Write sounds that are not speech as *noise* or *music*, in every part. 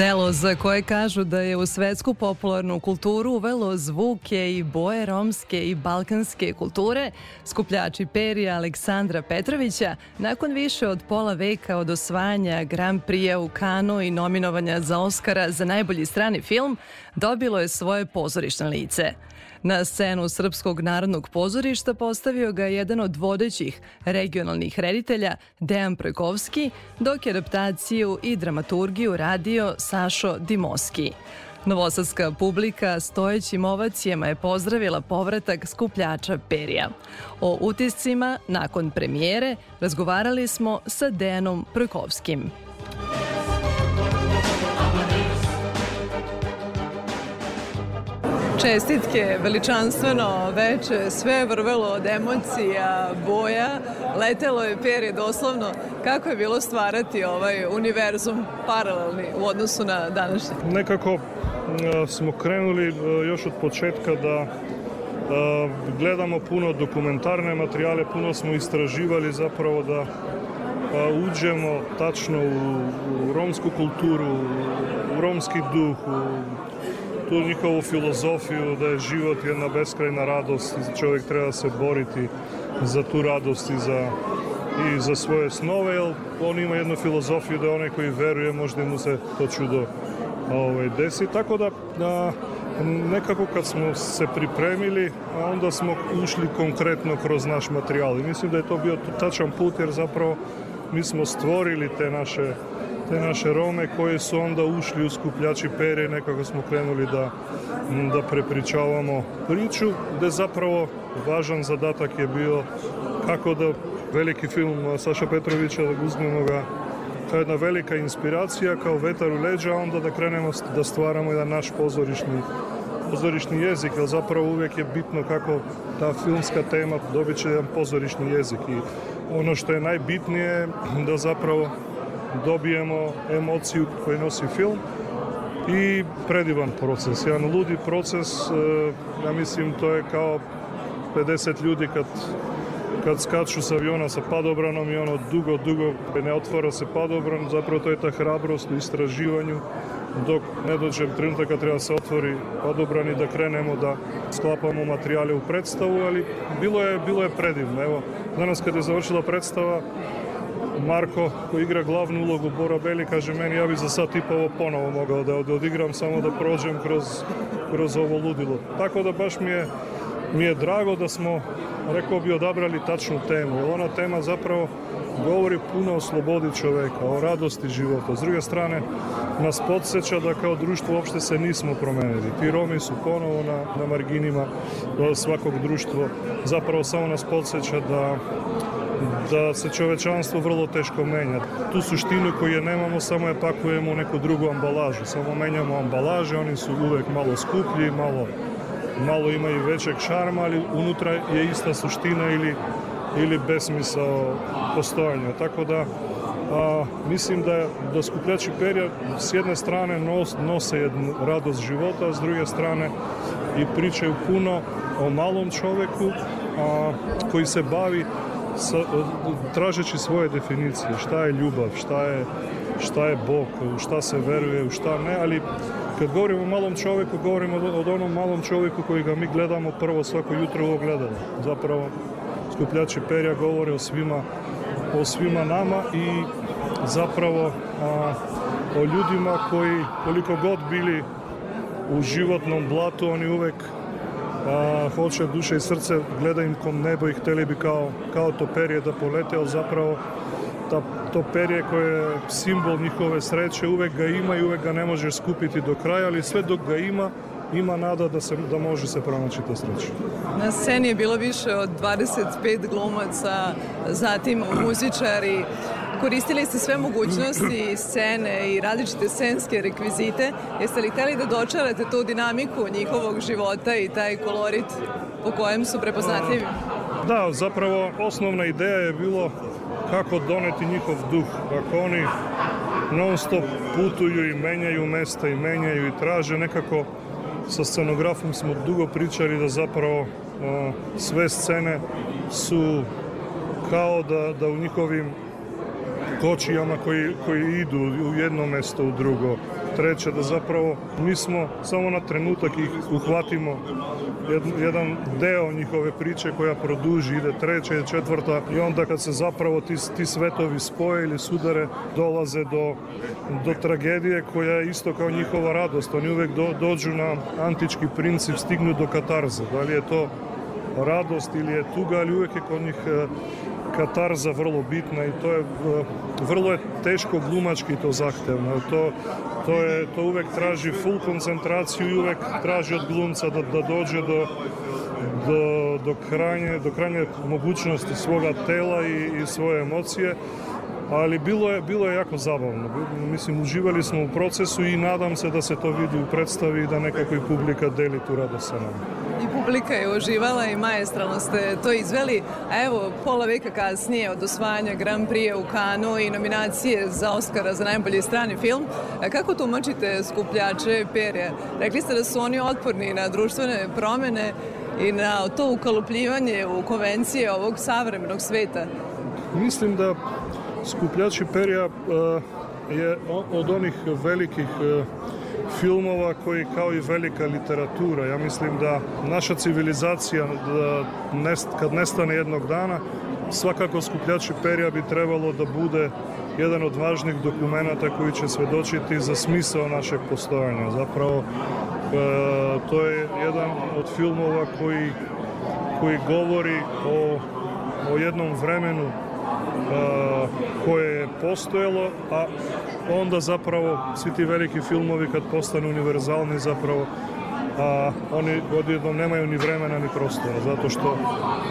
Delo za koje kažu da je u svetsku popularnu kulturu uvelo zvuke i boje romske i balkanske kulture, skupljači perija Aleksandra Petrovića, nakon više od pola veka od osvajanja Grand Prix u Kanu i nominovanja za Oscara za najbolji strani film, dobilo je svoje pozorišno lice. Na scenu Srpskog narodnog pozorišta postavio ga jedan od vodećih regionalnih reditelja Dejan Projkovski, dok je adaptaciju i dramaturgiju radio Sašo Dimoski. Novosadska publika stojećim ovacijama je pozdravila povratak skupljača perija. O utiscima nakon premijere razgovarali smo sa Dejanom Projkovskim. Čestitke, veličanstveno veče, sve je vrvelo od emocija, boja, letelo je perje doslovno. Kako je bilo stvarati ovaj univerzum paralelni u odnosu na današnji? Nekako smo krenuli još od početka da gledamo puno dokumentarne materijale, puno smo istraživali zapravo da uđemo tačno u romsku kulturu, u romski duh, u tu njihovu filozofiju da je život jedna beskrajna radost i čovjek treba se boriti za tu radost i za, i za svoje snove, jer on ima jednu filozofiju da onaj koji veruje možda mu se to čudo ovaj, desi. Tako da, da nekako kad smo se pripremili, a onda smo ušli konkretno kroz naš materijal. I mislim da je to bio tačan put jer zapravo mi smo stvorili te naše te naše Rome koji su onda ušli u skupljači pere i nekako smo krenuli da, da prepričavamo priču, gde zapravo važan zadatak je bio kako da veliki film Saša Petrovića, da uzmemo ga kao jedna velika inspiracija, kao vetar u leđa, onda da krenemo da stvaramo jedan naš pozorišni pozorišni jezik, jer zapravo uvijek je bitno kako ta filmska tema dobit će jedan pozorišni jezik i ono što je najbitnije da zapravo dobijemo emociju koju nosi film i predivan proces, jedan ludi proces, e, ja mislim to je kao 50 ljudi kad kad skaču sa aviona sa padobranom i ono dugo, dugo ne otvara se padobran, zapravo to je ta hrabrost u istraživanju dok ne dođe trenutak kad treba se otvori padobran i da krenemo da sklapamo materijale u predstavu, ali bilo je, bilo je predivno. Evo, danas kad je završila predstava, Marko koji igra glavnu ulogu Bora Beli kaže meni ja bi za sad tipa ovo ponovo mogao da odigram samo da prođem kroz, kroz ovo ludilo. Tako da baš mi je, mi je drago da smo rekao bi odabrali tačnu temu. Ona tema zapravo govori puno o slobodi čoveka, o radosti života. S druge strane, nas podsjeća da kao društvo uopšte se nismo promenili. Ti Romi su ponovo na, na marginima svakog društva. Zapravo samo nas podsjeća da da se čovečanstvo vrlo teško menja. Tu suštinu koju je nemamo samo je pakujemo u neku drugu ambalažu. Samo menjamo ambalaže, oni su uvek malo skuplji, malo, malo imaju većeg šarma, ali unutra je ista suština ili, ili besmisao postojanja. Tako da a, mislim da, da skupljači perja s jedne strane nos, nose jednu radost života, a s druge strane i pričaju puno o malom čoveku a, koji se bavi tražeći svoje definicije, šta je ljubav, šta je, šta je Bog, u šta se veruje, u šta ne, ali kad govorimo o malom čovjeku, govorimo o onom malom čovjeku koji ga mi gledamo prvo svako jutro u ogledalo. Zapravo, skupljači perja govore o svima, o svima nama i zapravo a, o ljudima koji, koliko god bili u životnom blatu, oni uvek a, hoće duše i srce, gleda im kom nebo i hteli bi kao, kao to perje da polete, ali zapravo ta, to perje koje je simbol njihove sreće, uvek ga ima i uvek ga ne možeš skupiti do kraja, ali sve dok ga ima, ima nada da, se, da može se pronaći ta sreća. Na sceni je bilo više od 25 glumaca, zatim muzičari, koristili ste sve mogućnosti scene i različite scenske rekvizite. Jeste li hteli da dočarate tu dinamiku njihovog života i taj kolorit po kojem su prepoznatljivi? Da, zapravo osnovna ideja je bilo kako doneti njihov duh. Ako oni non stop putuju i menjaju mesta i menjaju i traže nekako sa scenografom smo dugo pričali da zapravo a, sve scene su kao da, da u njihovim kočijama koji, koji idu u jedno mesto u drugo. Treće, da zapravo mi smo samo na trenutak ih uhvatimo jedan deo njihove priče koja produži, ide treća i četvrta i onda kad se zapravo ti, ti svetovi spoje ili sudare dolaze do, do tragedije koja je isto kao njihova radost. Oni uvek do, dođu na antički princip, stignu do katarze. Da li je to radost ili je tuga, ali uvek je kod njih katarza vrlo bitna i to je e, vrlo je teško glumački to zahtevno. To, to, je, to uvek traži full koncentraciju i uvek traži od glumca da, da dođe do, do, do, krajnje, do krajnje mogućnosti svoga tela i, i svoje emocije ali bilo je, bilo je jako zabavno. Mislim, uživali smo u procesu i nadam se da se to vidi u predstavi i da nekako i publika deli tu radost sa nama. I publika je uživala i majestralno ste to izveli, a evo pola veka kasnije od osvajanja Grand Prix u Kanu i nominacije za Oscara za najbolji strani film, kako tumačite skupljače perje? Rekli ste da su oni otporni na društvene promene i na to ukalupljivanje u konvencije ovog savremenog sveta. Mislim da Skupljači perja e, je od onih velikih e, filmova koji kao i velika literatura. Ja mislim da naša civilizacija da nest, kad nestane jednog dana, svakako skupljači perja bi trebalo da bude jedan od važnih dokumenta koji će svedočiti za smisao našeg postojanja. Zapravo, e, to je jedan od filmova koji, koji govori o, o jednom vremenu koje je postojalo, a onda zapravo svi ti veliki filmovi kad postanu univerzalni zapravo a, oni odjednom nemaju ni vremena ni prostora, zato što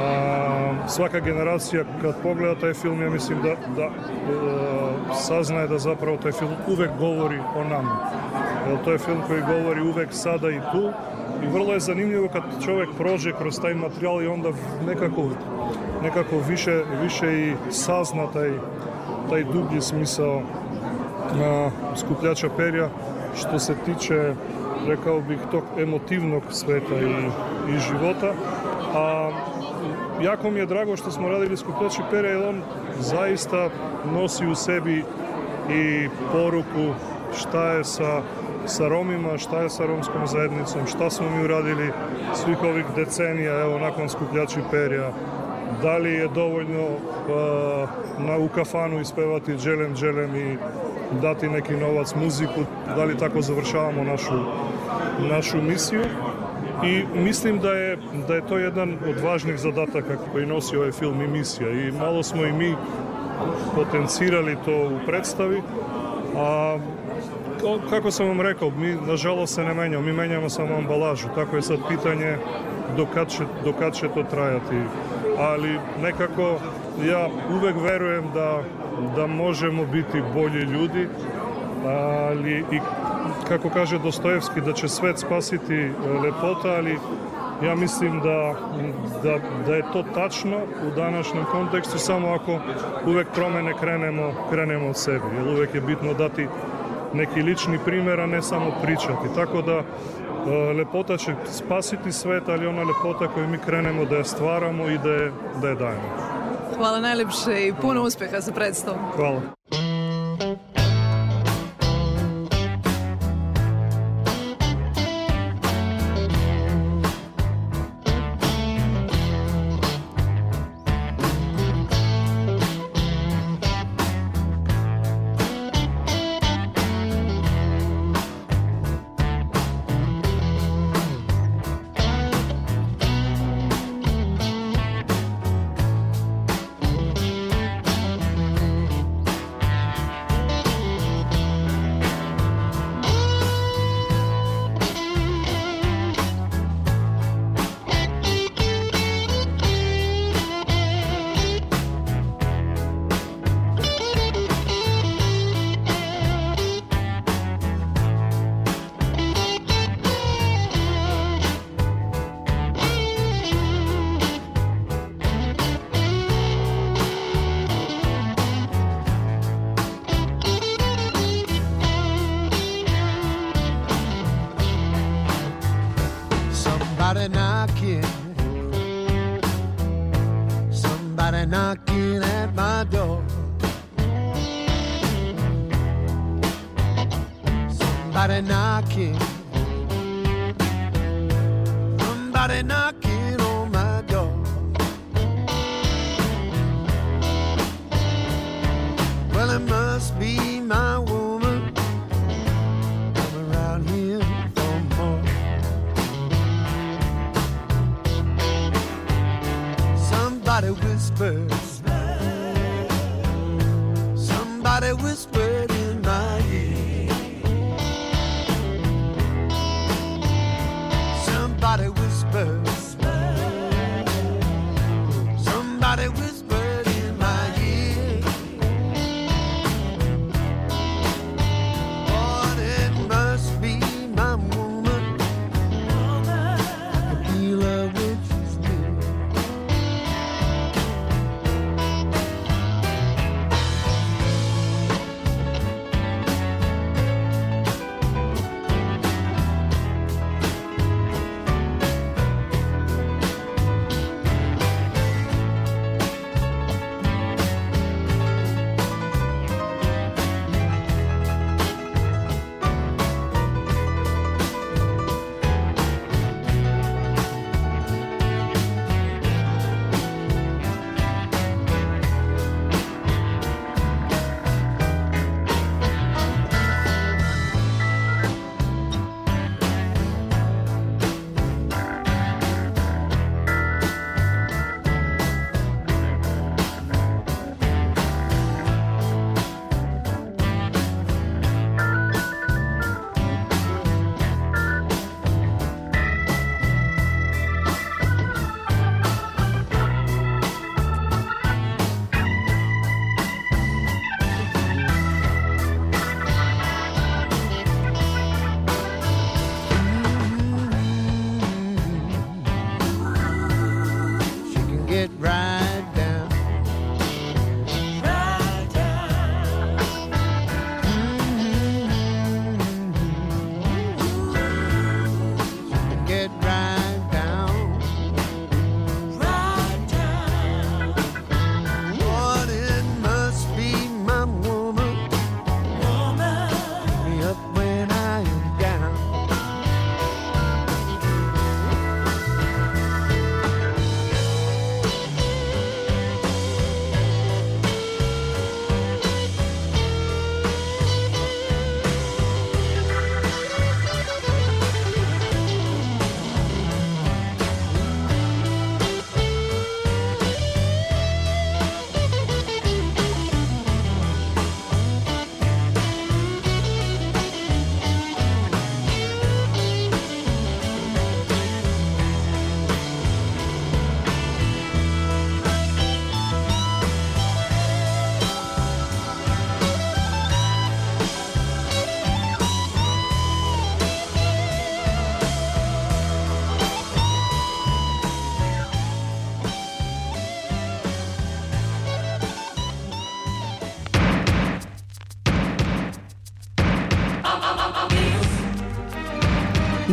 a, svaka generacija kad pogleda taj film, ja mislim da, da e, saznaje da zapravo taj film uvek govori o nama. Jer to je film koji govori uvek sada i tu i vrlo je zanimljivo kad čovjek prođe kroz taj materijal i onda nekako nekako više, više i sazna taj, taj dublji smisao na skupljača perja. Što se tiče rekao bih tog emotivnog sveta i, i života a jako mi je drago što smo radili skupljači perja jer on zaista nosi u sebi i poruku šta je sa sa Romima, šta je sa romskom zajednicom, šta smo mi uradili svih ovih decenija, evo, nakon skupljači perja, da li je dovoljno uh, na, u kafanu ispevati dželem dželem i dati neki novac muziku, da li tako završavamo našu, našu misiju. I mislim da je, da je to jedan od važnih zadataka koji nosi ovaj film i misija. I malo smo i mi potencirali to u predstavi, a kako sam vam rekao, mi nažalost se ne menjamo, mi menjamo samo ambalažu, tako je sad pitanje do kad će, do kad će to trajati ali nekako ja uvek verujem da, da možemo biti bolji ljudi, ali i kako kaže Dostojevski da će svet spasiti e, lepota, ali ja mislim da, da, da je to tačno u današnjem kontekstu samo ako uvek promene krenemo, krenemo od sebi, jer uvek je bitno dati neki lični primer, a ne samo pričati. Tako da lepota će spasiti svet, ali ona lepota koju mi krenemo da je stvaramo i da je, da je dajemo. Hvala najlepše i puno uspeha sa predstavom. Hvala.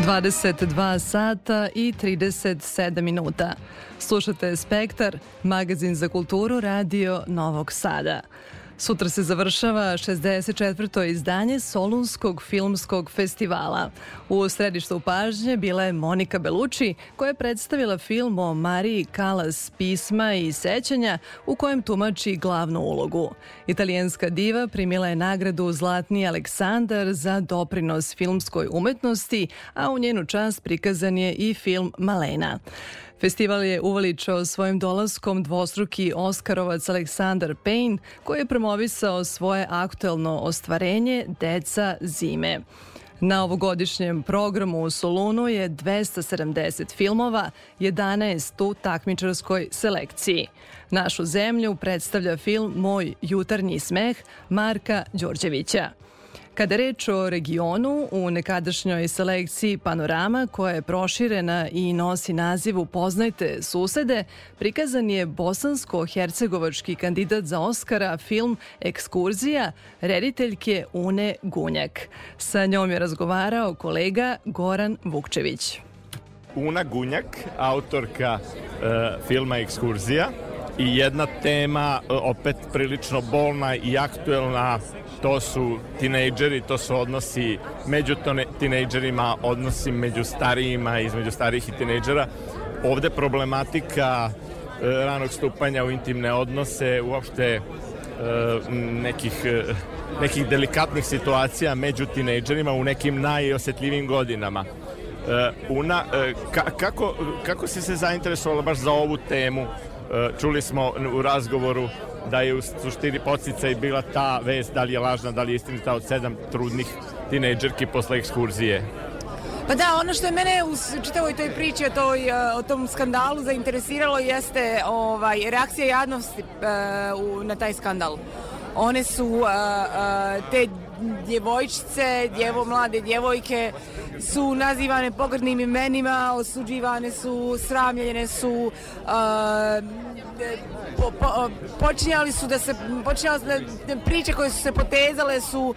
22 sata i 37 minuta. Slušate Spektar, magazin za kulturu radio Novog Sada. Sutra se završava 64. izdanje Solunskog filmskog festivala. U središtu pažnje bila je Monika Belucci, koja je predstavila film o Mariji Kalas pisma i sećanja u kojem tumači glavnu ulogu. Italijanska diva primila je nagradu Zlatni Aleksandar za doprinos filmskoj umetnosti, a u njenu čast prikazan je i film Malena. Festival je uvaličao svojim dolaskom dvostruki Oskarovac Aleksandar Payne, koji je promovisao svoje aktuelno ostvarenje Deca zime. Na ovogodišnjem programu u Solunu je 270 filmova, 11 u takmičarskoj selekciji. Našu zemlju predstavlja film Moj jutarnji smeh Marka Đorđevića. Kada reč o regionu, u nekadašnjoj selekciji Panorama, koja je proširena i nosi naziv Upoznajte susede, prikazan je bosansko-hercegovački kandidat za Oscara film Ekskurzija rediteljke Une Gunjak. Sa njom je razgovarao kolega Goran Vukčević. Una Gunjak, autorka e, filma Ekskurzija i jedna tema e, opet prilično bolna i aktuelna to su tinejdžeri, to su odnosi među tinejdžerima, odnosi među starijima, između starijih i tinejdžera. Ovde problematika e, ranog stupanja u intimne odnose, uopšte e, nekih, e, nekih delikatnih situacija među tinejdžerima u nekim najosetljivim godinama. Una, kako, kako si se zainteresovala baš za ovu temu? Čuli smo u razgovoru da je u suštini podsticaj bila ta vest, da li je lažna, da li je istinita od sedam trudnih tinejdžerki posle ekskurzije. Pa da, ono što je mene u čitavoj toj priči o, toj, o tom skandalu zainteresiralo jeste ovaj, reakcija javnosti uh, na taj skandal. One su uh, te djevojčice, djevo, mlade djevojke su nazivane pogrdnim imenima, osuđivane su, sramljene su, uh, po, po, počinjali su da se počinjali da priče koje su se potezale su uh,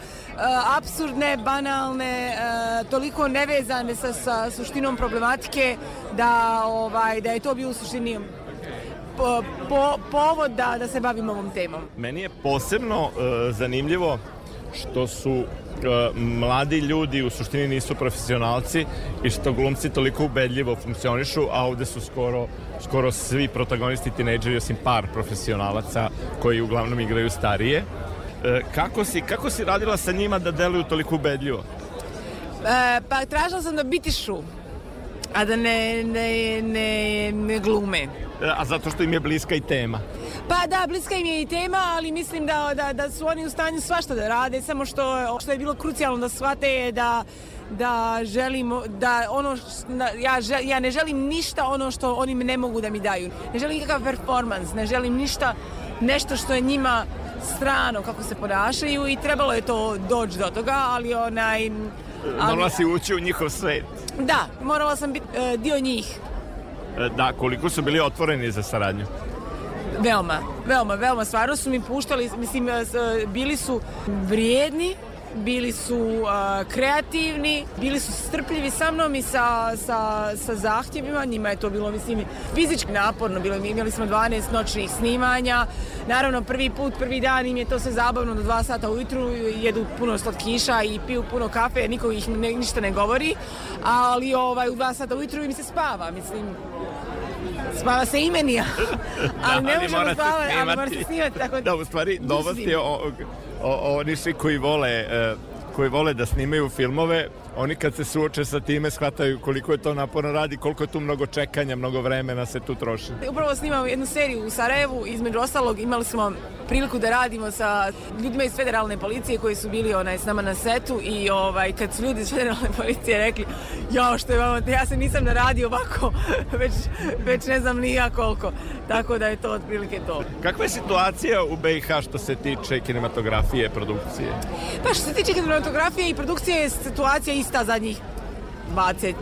absurdne, banalne, uh, toliko nevezane sa, sa suštinom problematike da ovaj da je to bio u suštini po, po, povod da, da se bavimo ovom temom. Meni je posebno uh, zanimljivo što su uh, mladi ljudi u suštini nisu profesionalci i što glumci toliko ubedljivo funkcionišu, a ovde su skoro, skoro svi protagonisti tinejdžeri osim par profesionalaca koji uglavnom igraju starije. Uh, kako, si, kako si radila sa njima da deluju toliko ubedljivo? E, pa tražila sam da bitišu, a da ne, ne, ne, ne glume. E, a zato što im je bliska i tema. Pa da, bliska im je i tema, ali mislim da, da, da su oni u stanju svašta da rade, samo što, što je bilo krucijalno da shvate je da da želimo da ono ja, žel, ja ne želim ništa ono što oni ne mogu da mi daju. Ne želim nikakav performans, ne želim ništa nešto što je njima strano kako se ponašaju i trebalo je to doći do toga, ali onaj ali, Morala si ući u njihov svet. Da, morala sam biti uh, dio njih. E, da, koliko su bili otvoreni za saradnju? Veoma, veoma, veoma. Stvarno su mi puštali, mislim, e, bili su vrijedni, bili su uh, kreativni, bili su strpljivi sa mnom i sa, sa, sa zahtjevima. Njima je to bilo, mislim, fizički naporno. Bilo, imali smo 12 noćnih snimanja. Naravno, prvi put, prvi dan im je to sve zabavno do 2 sata ujutru. Jedu puno slatkiša i piju puno kafe, niko ih ne, ništa ne govori. Ali ovaj, u 2 sata ujutru im se spava, mislim. Spava se imenija, *laughs* ali da, ne možemo spavati, ali mora se snimati. Tako... Da, u stvari, novost je o, o, oni svi koji vole, uh, koji vole da snimaju filmove, oni kad se suoče sa time shvataju koliko je to naporno radi, koliko je tu mnogo čekanja, mnogo vremena se tu troši. Upravo snimamo jednu seriju u Sarajevu, između ostalog imali smo priliku da radimo sa ljudima iz federalne policije koji su bili onaj s nama na setu i ovaj kad su ljudi iz federalne policije rekli ja što je vama, ja se nisam na radio ovako *laughs* već, već ne znam ni ja koliko. Tako da je to otprilike to. Kakva je situacija u BiH što se tiče kinematografije, produkcije? Pa što se tiče kinematografije i produkcije je situacija ista zadnjih 20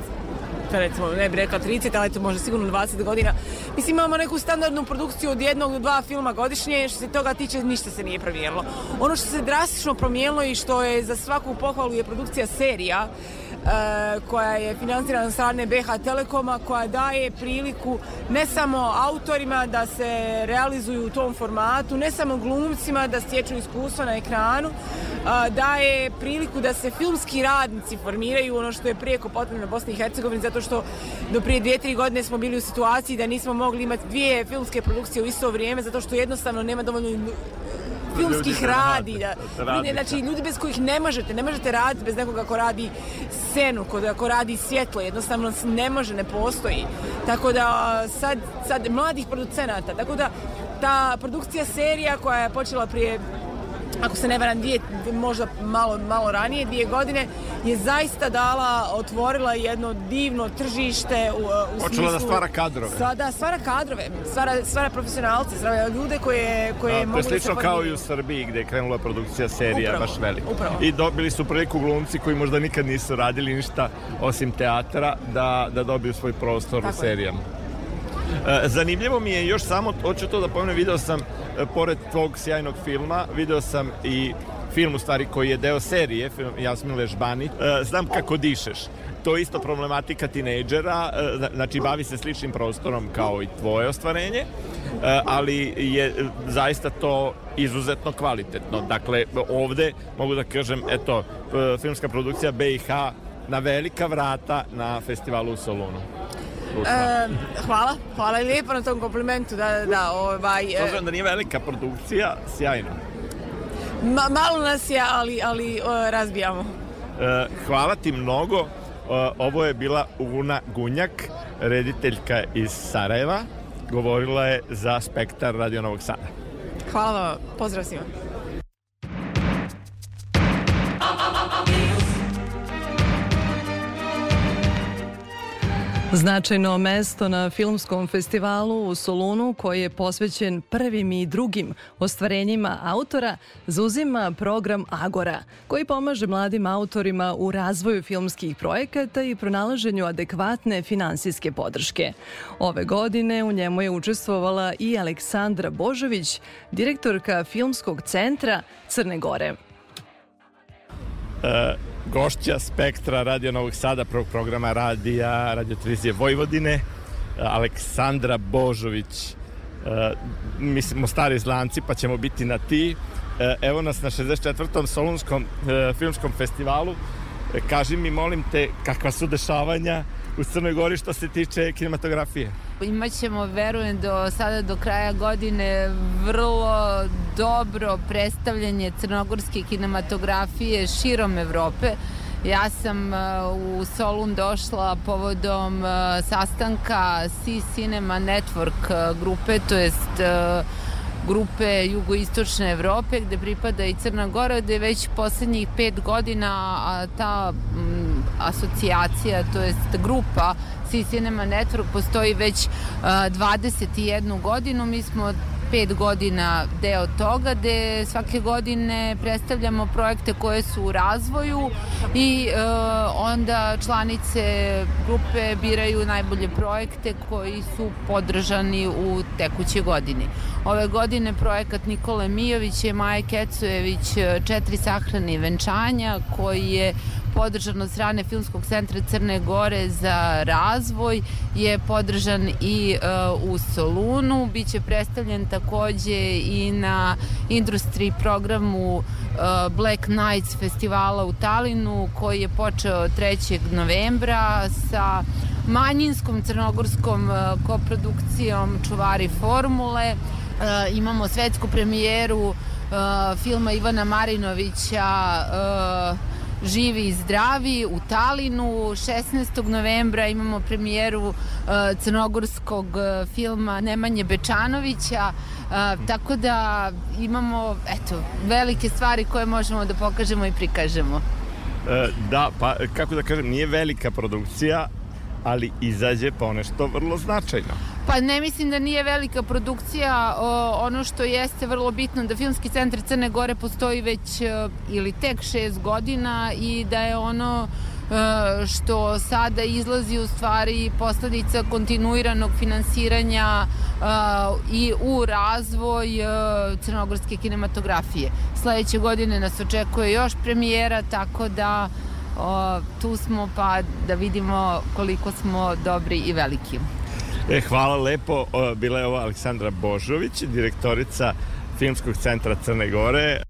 pa recimo, ne bih rekla 30, ali to može sigurno 20 godina. Mislim, imamo neku standardnu produkciju od jednog do dva filma godišnje, što se toga tiče, ništa se nije promijenilo. Ono što se drastično promijenilo i što je za svaku pohvalu je produkcija serija, koja je financirana strane BH Telekoma koja daje priliku ne samo autorima da se realizuju u tom formatu, ne samo glumcima da stječu iskustva na ekranu, daje priliku da se filmski radnici formiraju ono što je prijeko potrebno na Bosni i Hercegovini zato što do prije dvije, tri godine smo bili u situaciji da nismo mogli imati dvije filmske produkcije u isto vrijeme zato što jednostavno nema dovoljno filmskih radi. Da, radi. Znači, ljudi bez kojih ne možete, ne možete raditi bez nekoga ko radi scenu, ko, ko radi svjetlo, jednostavno ne može, ne postoji. Tako da sad, sad mladih producenata, tako da ta produkcija serija koja je počela prije ako se ne varam, dvije, možda malo, malo ranije, dvije godine, je zaista dala, otvorila jedno divno tržište u, u Počela da da stvara kadrove. Sva, da, stvara kadrove, stvara, stvara profesionalce, stvara ljude koje, koje da, mogu da se... To je slično kao i u Srbiji gde je krenula produkcija serija upravo, baš velika. Upravo. I dobili su priliku glumci koji možda nikad nisu radili ništa osim teatra da, da dobiju svoj prostor Tako u serijama. Je. E, zanimljivo mi je još samo, hoću to da pomenem, video sam, e, pored tvog sjajnog filma, video sam i film u stvari koji je deo serije, film Jasmile Žbanić, e, znam kako dišeš. To je isto problematika tinejdžera, znači bavi se sličnim prostorom kao i tvoje ostvarenje, ali je zaista to izuzetno kvalitetno. Dakle, ovde mogu da kažem, eto, filmska produkcija BiH na velika vrata na festivalu u Solunu. E, hvala, hvala lijepo na tom komplimentu, da, da, ovaj... E... Obzirom da nije velika produkcija, sjajno. Ma, malo nas je, ali, ali o, razbijamo. E, hvala ti mnogo. Ovo je bila Una Gunjak, rediteljka iz Sarajeva. Govorila je za Spektar Radio Novog Sada. Hvala vam, pozdrav svima. Značajno mesto na filmskom festivalu u Solunu koji je posvećen prvim i drugim ostvarenjima autora zauzima program Agora koji pomaže mladim autorima u razvoju filmskih projekata i pronalaženju adekvatne finansijske podrške. Ove godine u njemu je učestvovala i Aleksandra Božović, direktorka Filmskog centra Crne Gore. Uh gošća Spektra Radio Novog Sada, prvog programa radija, radio televizije Vojvodine, Aleksandra Božović. E, mi smo stari izlanci, pa ćemo biti na ti. E, evo nas na 64. Solunskom e, filmskom festivalu. Kaži mi, molim te, kakva su dešavanja u Crnoj Gori što se tiče kinematografije? Imaćemo, verujem, do sada do kraja godine vrlo dobro predstavljanje crnogorske kinematografije širom Evrope. Ja sam uh, u Solun došla povodom uh, sastanka C Cinema Network uh, grupe, to jest grupe jugoistočne Evrope gde pripada i Crna Gora gde već poslednjih pet godina ta asocijacija, to jest grupa C Cinema Network postoji već a, 21 godinu. Mi smo pet godina deo toga, gde svake godine predstavljamo projekte koje su u razvoju i e, onda članice grupe biraju najbolje projekte koji su podržani u tekućoj godini. Ove godine projekat Nikole Mijović je Maja Kecojević četiri sahrane i venčanja koji je podržan od strane Filmskog centra Crne Gore za razvoj, je podržan i uh, u Solunu, biće predstavljen takođe i na industry programu uh, Black Nights festivala u Talinu koji je počeo 3. novembra sa manjinskom crnogorskom uh, koprodukcijom Čuvari formule. Imamo svetsku premijeru filma Ivana Marinovića živi i zdravi u Talinu 16. novembra imamo premijeru uh, crnogorskog uh, filma Nemanje Bečanovića uh, tako da imamo eto velike stvari koje možemo da pokažemo i prikažemo e, Da, pa kako da kažem, nije velika produkcija, ali izađe ponešto vrlo značajno. Pa ne mislim da nije velika produkcija, ono što jeste vrlo bitno da Filmski centar Crne Gore postoji već e, ili tek šest godina i da je ono e, što sada izlazi u stvari posledica kontinuiranog finansiranja e, i u razvoj crnogorske kinematografije. Sledeće godine nas očekuje još premijera, tako da o, tu smo pa da vidimo koliko smo dobri i veliki. E, hvala lepo. Bila je ovo Aleksandra Božović, direktorica Filmskog centra Crne Gore.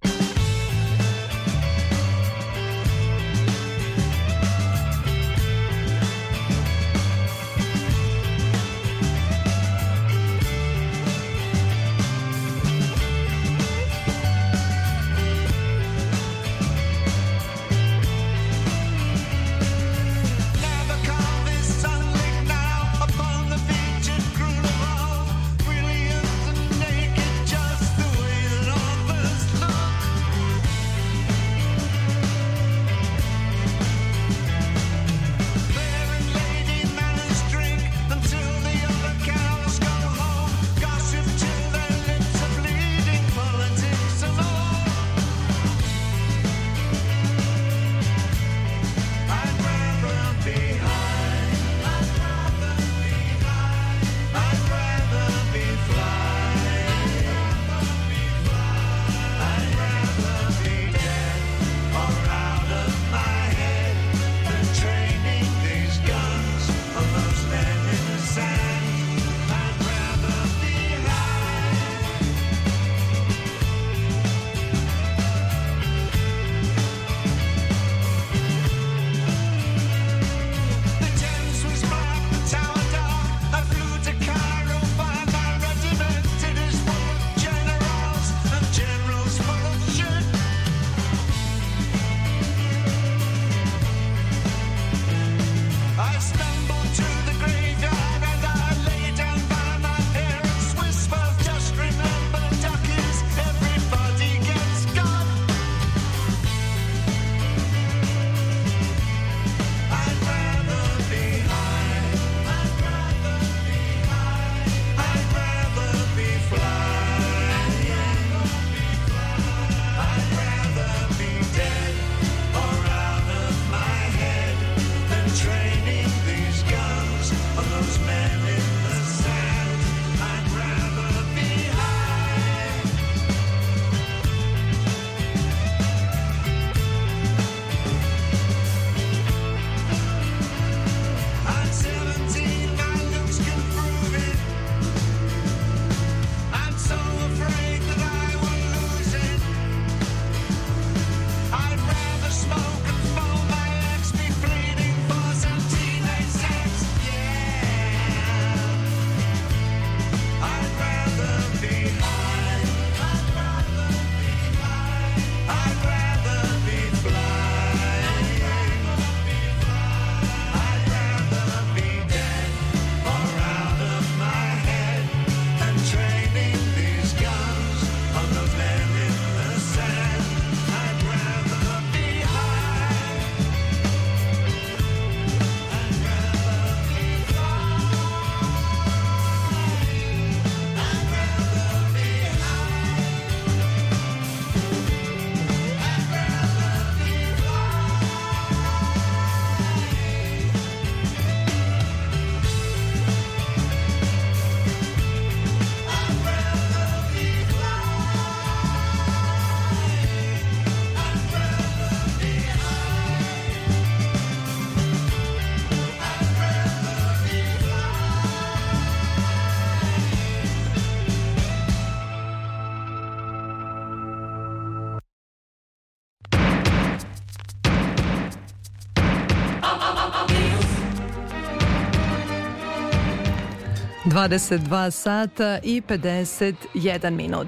22 sata i 51 minut.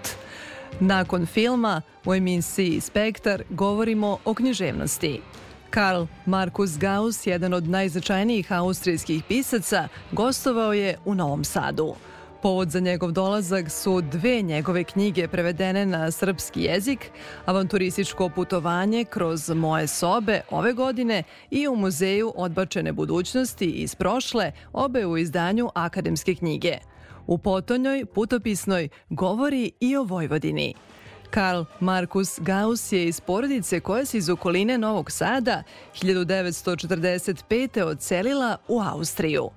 Nakon filma u emisiji Spektar govorimo o književnosti. Karl Markus Gauss, jedan od najznačajnijih austrijskih pisaca, gostovao je u Novom Sadu. Povod za njegov dolazak su dve njegove knjige prevedene na srpski jezik, avanturističko putovanje kroz moje sobe ove godine i u muzeju odbačene budućnosti iz prošle, obe u izdanju akademske knjige. U potonjoj, putopisnoj, govori i o Vojvodini. Karl Markus Gauss je iz porodice koja se iz okoline Novog Sada 1945. odselila u Austriju.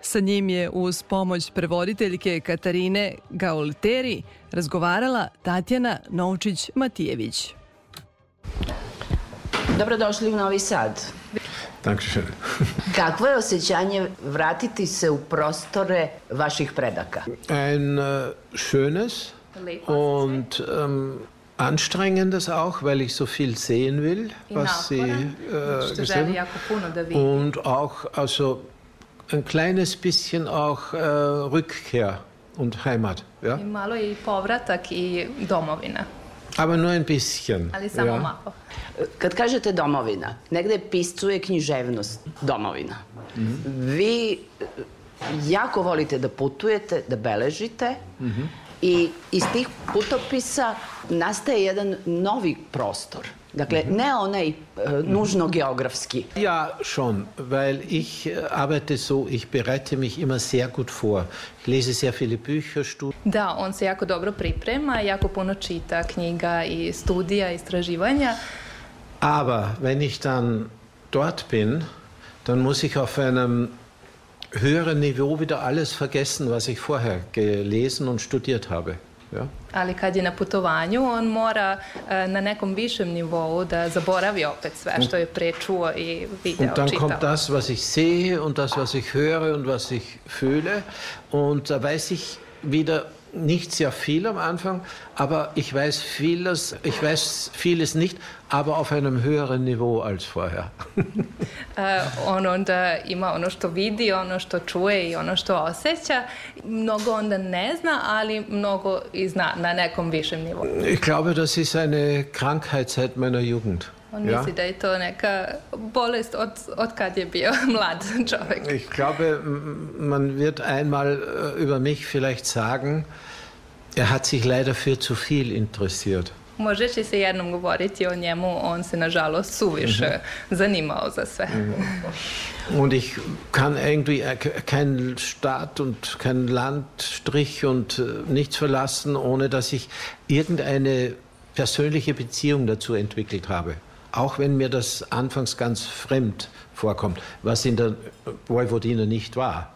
Sa njim je uz pomoć prevoditeljke Katarine Gaulteri razgovarala Tatjana Novčić-Matijević. Dobrodošli u Novi Sad. Dankeschön. Kakvo je osjećanje vratiti se u prostore vaših predaka? Ein äh, schönes und ähm, anstrengendes auch, weil ich so viel sehen will, was sie äh, gesehen Und auch also ein kleines bisschen auch äh, Rückkehr und Heimat. Ja? I malo i povratak i domovina. Aber nur ein bisschen. Ali samo ja. malo. Kad kažete domovina, negde piscuje književnost domovina. Mm -hmm. Vi jako volite da putujete, da beležite mm -hmm. i iz tih putopisa nastaje jedan novi prostor. Dakle, mhm. ne onaj nužno geografski. Ja, schon, weil ich äh, arbeite so, ich bereite mich immer sehr gut vor. Ich lese sehr viele Bücher, Studien. Da, on se jako dobro priprema, jako puno čita knjiga i studija, istraživanja. Aber wenn ich dann dort bin, dann muss ich auf einem höheren Niveau wieder alles vergessen, was ich vorher gelesen und studiert habe. Ja? Ali kad je na putovanju, on mora uh, na nekom višem nivou da zaboravi opet sve što je prečuo i video, Und dann čitao. kommt das, was ich sehe und das, was ich höre und was ich fühle. Und da weiß ich wieder nicht sehr viel am Anfang, aber ich weiß vieles, ich weiß vieles nicht, aber auf einem höheren Niveau als vorher. *laughs* uh, on onda ima ono što vidi, ono što čuje i ono što osjeća. Mnogo onda ne zna, ali mnogo i zna na nekom višem nivou. Ich glaube, das ist eine Krankheit seit meiner Jugend. On ja? misli da je to neka bolest od, od kad je bio *laughs* mlad čovjek. Ich glaube, man wird einmal äh, über mich vielleicht sagen, er hat sich leider für zu viel interessiert. Može će se jednom govoriti o njemu, on se nažalost suviše mm -hmm. zanimao za sve. -hmm. Und ich kann irgendwie kein Staat und kein Landstrich und äh, nichts verlassen, ohne dass ich irgendeine persönliche Beziehung dazu entwickelt habe. Auch wenn mir das anfangs ganz fremd vorkommt, was in der Vojvodina nicht war.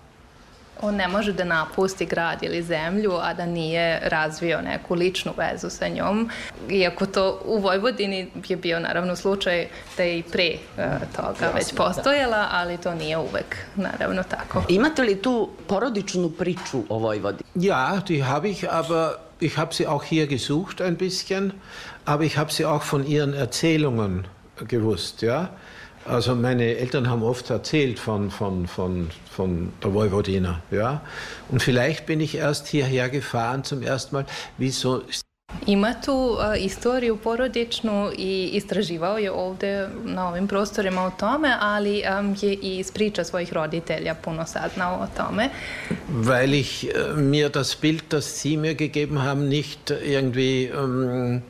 On ne može da napusti grad ili zemlju, a da nije razvio neku ličnu vezu sa njom. Iako to u Vojvodini je bio naravno slučaj da je i pre uh, toga već postojala, da. ali to nije uvek naravno tako. Imate li tu porodičnu priču o Vojvodini? Ja, die habe ich, aber ich habe sie auch hier gesucht ein bisschen, aber ich habe sie auch von ihren Erzählungen gewusst, ja. Also meine Eltern haben oft erzählt von, von, von, von der Vojvodina. Ja? Und vielleicht bin ich erst hierher gefahren zum ersten Mal. Wieso Ima tu uh, istoriju porodičnu i istraživao je ovde na ovim prostorima o tome, ali um, je i iz priča svojih roditelja puno saznao o tome. Weil ich uh, mir das Bild, das Sie mir gegeben haben, nicht irgendwie um,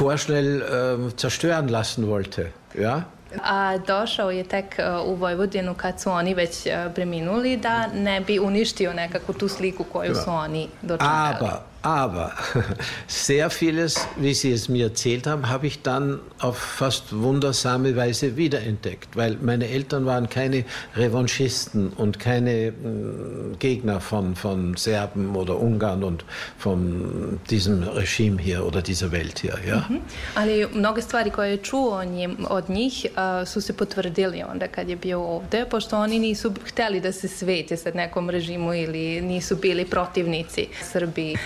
vorschnell uh, zerstören lassen wollte. Ja? A došao je tek uh, u Vojvodinu kad su oni već uh, preminuli da ne bi uništio nekako tu sliku koju su oni dočekali. Aber Aber *laughs* sehr vieles, wie Sie es mir erzählt haben, habe ich dann auf fast wundersame Weise wiederentdeckt, weil meine Eltern waren keine Revanchisten und keine mm, Gegner von, von Serben oder Ungarn und von diesem Regime hier oder dieser Welt hier. Ja? -hmm. Ali mnoge stvari koje je čuo od njih uh, su se potvrdili onda kad je bio ovde, pošto oni nisu hteli da se svete sa nekom režimu ili nisu bili protivnici Srbiji.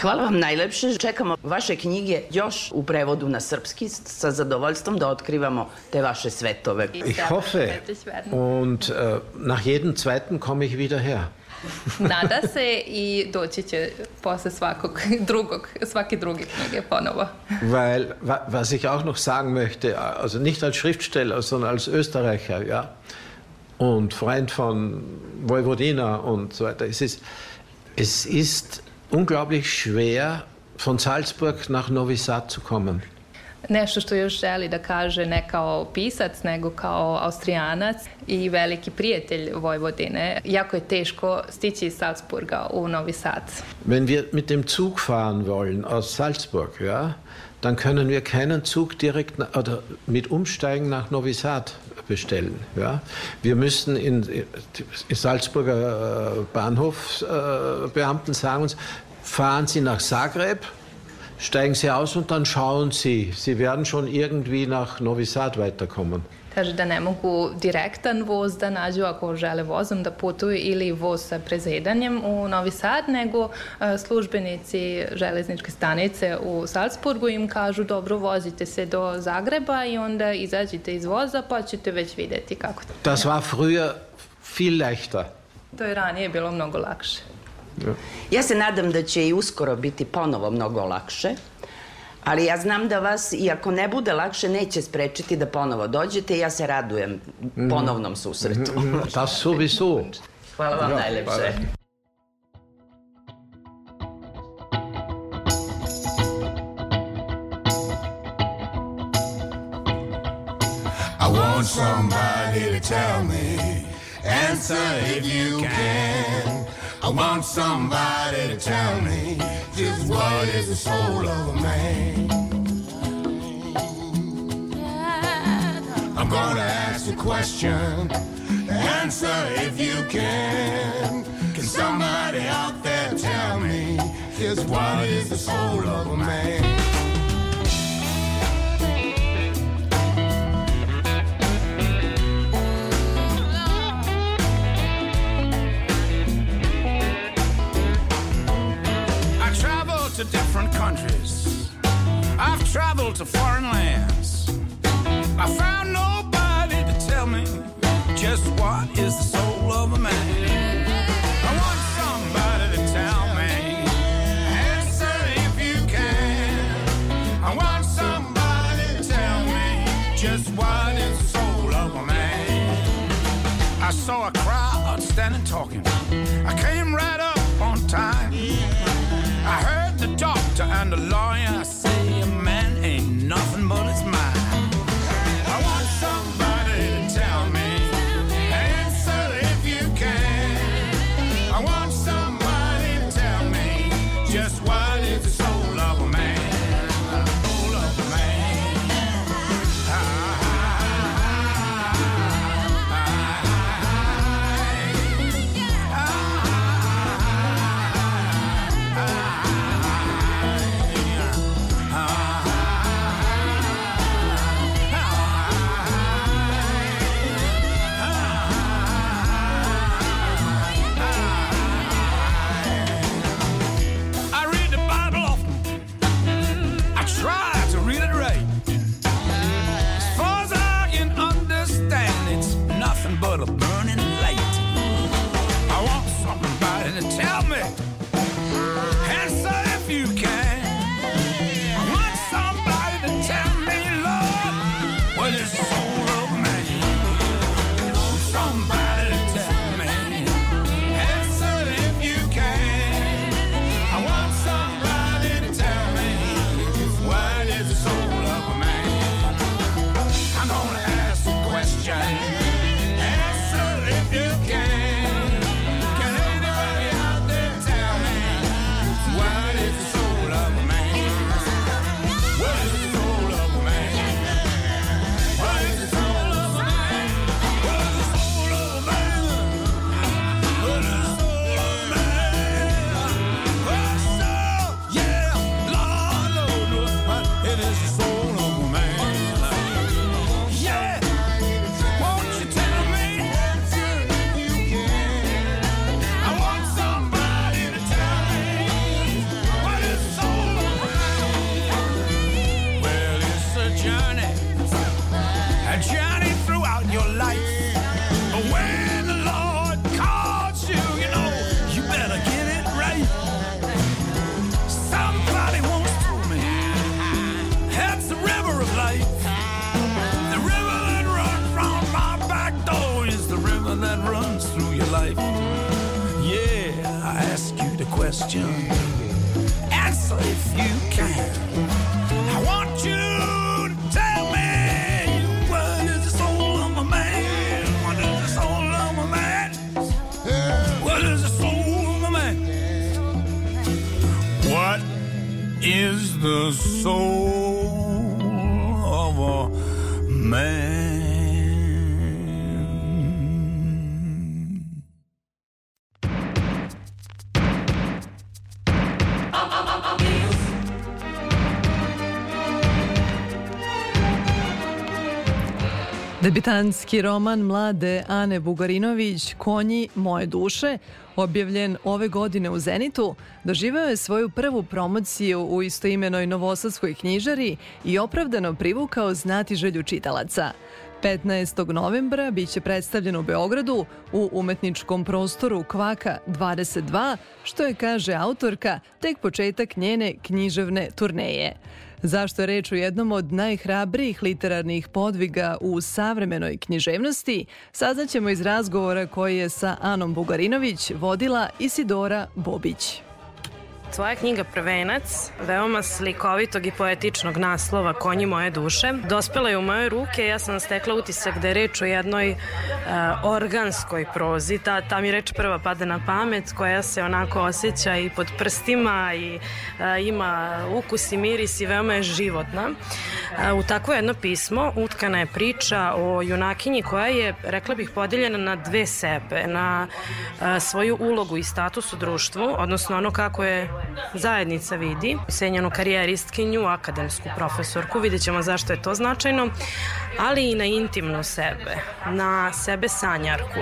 Hvala vam najlepše. Čekamo vaše knjige još u prevodu na srpski sa zadovoljstvom da otkrivamo te vaše svetove. Ich hoffe und uh, nach jedem zweiten komme ich wieder her. *laughs* nada se i doći će posle svakog drugog, svake druge knjige ponovo. Weil, was ich auch noch sagen möchte, also nicht als Schriftsteller, sondern als Österreicher, ja, und Freund von Vojvodina und so weiter, es ist, es ist unglaublich schwer, von Salzburg nach Novi Sad zu kommen. Nešto što još želi da kaže ne kao pisac, nego kao austrijanac i veliki prijatelj Vojvodine. Jako je teško stići iz Salzburga u Novi Sad. Wenn wir mit dem Zug fahren wollen aus Salzburg, ja, dann können wir keinen Zug direkt oder mit Umsteigen nach Novi Sad bestellen. Ja. Wir müssen in, in Salzburger äh, Bahnhofsbeamten sagen uns, fahren Sie nach Zagreb, steigen Sie aus und dann schauen Sie. Sie werden schon irgendwie nach Novi Sad weiterkommen. Kaže da ne mogu direktan voz da nađu ako žele vozom da putuju ili voz sa prezedanjem u Novi Sad, nego e, službenici železničke stanice u Salzburgu im kažu dobro vozite se do Zagreba i onda izađite iz voza pa ćete već videti kako to. Das war früher viel leichter. To je ranije bilo mnogo lakše. Ja. ja se nadam da će i uskoro biti ponovo mnogo lakše, ali ja znam da vas, i ako ne bude lakše, neće sprečiti da ponovo dođete i ja se radujem ponovnom susretu. Da su. Hvala vam najlepše. I want somebody to tell me Answer if you can I want somebody to tell me just what is the soul of a man. I'm gonna ask a question. Answer if you can. Can somebody out there tell me just what is the soul of a man? To different countries. I've traveled to foreign lands. I found nobody to tell me just what is the soul of a man. I want somebody to tell me. Answer if you can. I want somebody to tell me just what is the soul of a man. I saw a crowd standing talking. I came right up on time. I and a lawyer say a man ain't nothing but his mind. Debitanski roman mlade Ane Bugarinović Konji moje duše, objavljen ove godine u Zenitu, doživeo je svoju prvu promociju u istoimenoj novosadskoj knjižari i opravdano privukao znati želju čitalaca. 15. novembra biće predstavljen u Beogradu u umetničkom prostoru Kvaka 22, što je, kaže autorka, tek početak njene književne turneje. Zašto je reč o jednom od najhrabrijih literarnih podviga u savremenoj književnosti, saznaćemo iz razgovora koji je sa Anom Bugarinović vodila Isidora Bobić. Tvoja knjiga Prvenac, veoma slikovitog i poetičnog naslova Konji moje duše, dospela je u moje ruke. Ja sam stekla utisak da je reč o jednoj uh, organskoj prozi. Ta, ta mi reč prva pada na pamet, koja se onako osjeća i pod prstima i uh, ima ukus i miris i veoma je životna. Uh, u takvo jedno pismo utkana je priča o junakinji koja je, rekla bih, podeljena na dve sebe, na svoju ulogu i status u društvu, odnosno ono kako je zajednica vidi, senjenu karijeristkinju, akademsku profesorku, vidjet ćemo zašto je to značajno, ali i na intimnu sebe, na sebe sanjarku.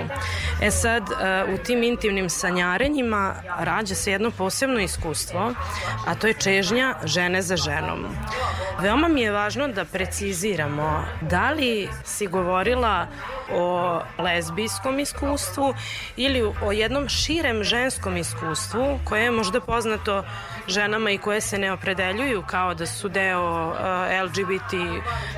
E sad, e, u tim intimnim sanjarenjima rađa se jedno posebno iskustvo, a to je čežnja žene za ženom. Veoma mi je važno da preciziramo da li si govorila o lezbijskom iskustvu ili o jednom širem ženskom iskustvu koje je možda poznato ženama i koje se ne opredeljuju kao da su deo uh, LGBT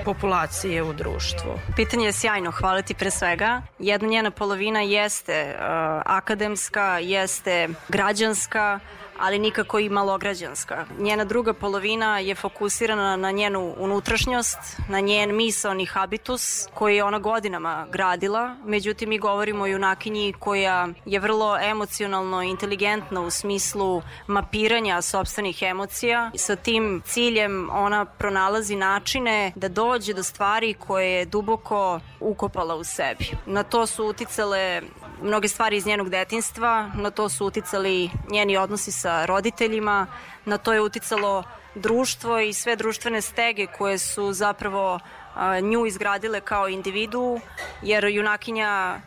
populacije u društvu. Pitanje je sjajno, hvala ti pre svega. Jedna njena polovina jeste uh, akademska, jeste građanska, ali nikako i malograđanska. Njena druga polovina je fokusirana na njenu unutrašnjost, na njen misaoni habitus koji je ona godinama gradila. Međutim, mi govorimo o junakinji koja je vrlo emocionalno inteligentna u smislu mapiranja sobstvenih emocija. Sa tim ciljem ona pronalazi načine da dođe do stvari koje je duboko ukopala u sebi. Na to su uticale mnoge stvari iz njenog detinstva, na to su uticali njeni odnosi sa roditeljima, na to je uticalo društvo i sve društvene stege koje su zapravo nju izgradile kao individu, jer junakinja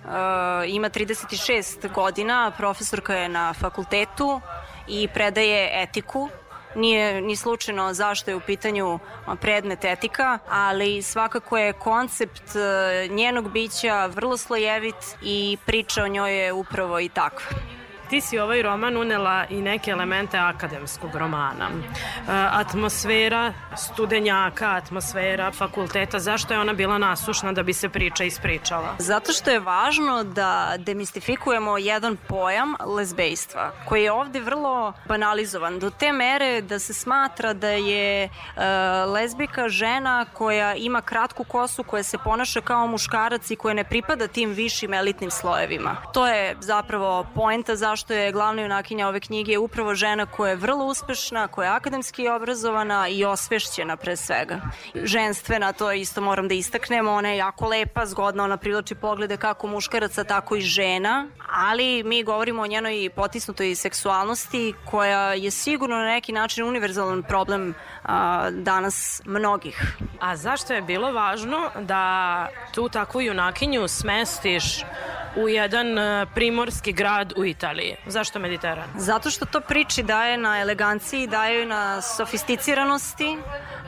ima 36 godina, profesorka je na fakultetu i predaje etiku Nije ni slučajno zašto je u pitanju predmet etika, ali svakako je koncept e, njenog bića vrlo slojevit i priča o njoj je upravo i takva ti si ovaj roman unela i neke elemente akademskog romana. E, atmosfera studenjaka, atmosfera fakulteta, zašto je ona bila nasušna da bi se priča ispričala? Zato što je važno da demistifikujemo jedan pojam lezbejstva, koji je ovde vrlo banalizovan, do te mere da se smatra da je e, lezbika žena koja ima kratku kosu, koja se ponaša kao muškarac i koja ne pripada tim višim elitnim slojevima. To je zapravo poenta zašto što je glavna junakinja ove knjige upravo žena koja je vrlo uspešna, koja je akademski obrazovana i osvešćena pre svega. Ženstvena, to isto moram da istaknemo, ona je jako lepa, zgodna, ona privlači poglede kako muškaraca, tako i žena, ali mi govorimo o njenoj potisnutoj seksualnosti koja je sigurno na neki način univerzalan problem a, danas mnogih. A zašto je bilo važno da tu takvu junakinju smestiš u jedan e, primorski grad u Italiji. Zašto Mediteran? Zato što to priči daje na eleganciji, daje na sofisticiranosti,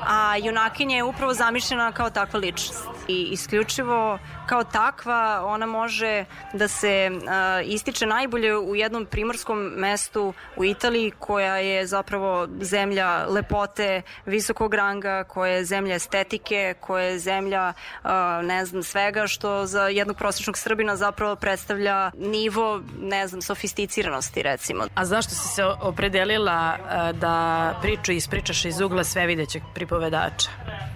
a junakinja je upravo zamišljena kao takva ličnost. I isključivo kao takva ona može da se uh, ističe najbolje u jednom primorskom mestu u Italiji koja je zapravo zemlja lepote, visokog ranga, koja je zemlja estetike, koja je zemlja uh, ne znam svega što za jednog prosječnog Srbina zapravo predstavlja nivo ne znam sofisticiranosti recimo. A zašto si se opredelila uh, da priču ispričaš iz ugla svevidećeg pripovedača?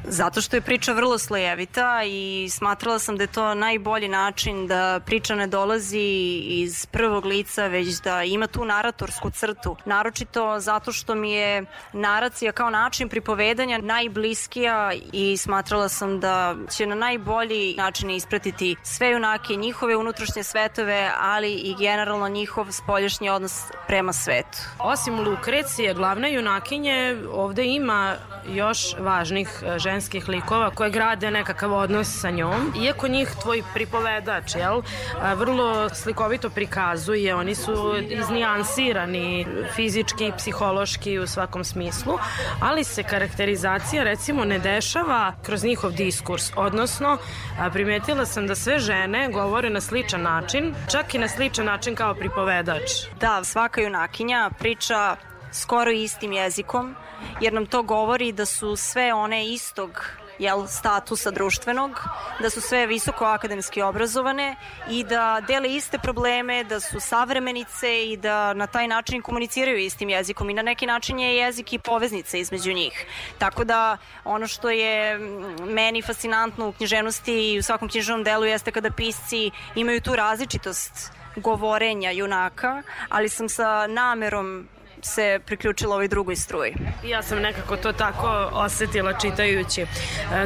Zato što je priča vrlo slojevita i smatrala sam da je to najbolji način da priča ne dolazi iz prvog lica, već da ima tu naratorsku crtu. Naročito zato što mi je naracija kao način pripovedanja najbliskija i smatrala sam da će na najbolji način ispratiti sve junake, njihove unutrašnje svetove, ali i generalno njihov spoljašnji odnos prema svetu. Osim Lukrecije, glavne junakinje, ovde ima još važnih e, ženskih likova koje grade nekakav odnos sa njom. Iako njih tvoj pripovedač, jel, vrlo slikovito prikazuje, oni su iznijansirani fizički i psihološki u svakom smislu, ali se karakterizacija recimo ne dešava kroz njihov diskurs, odnosno primetila sam da sve žene govore na sličan način, čak i na sličan način kao pripovedač. Da, svaka junakinja priča skoro istim jezikom, jer nam to govori da su sve one istog jel, statusa društvenog, da su sve visoko akademski obrazovane i da dele iste probleme, da su savremenice i da na taj način komuniciraju istim jezikom i na neki način je jezik i poveznica između njih. Tako da ono što je meni fascinantno u književnosti i u svakom književnom delu jeste kada pisci imaju tu različitost govorenja junaka, ali sam sa namerom se priključila ovoj drugoj struji. Ja sam nekako to tako osetila čitajući. E,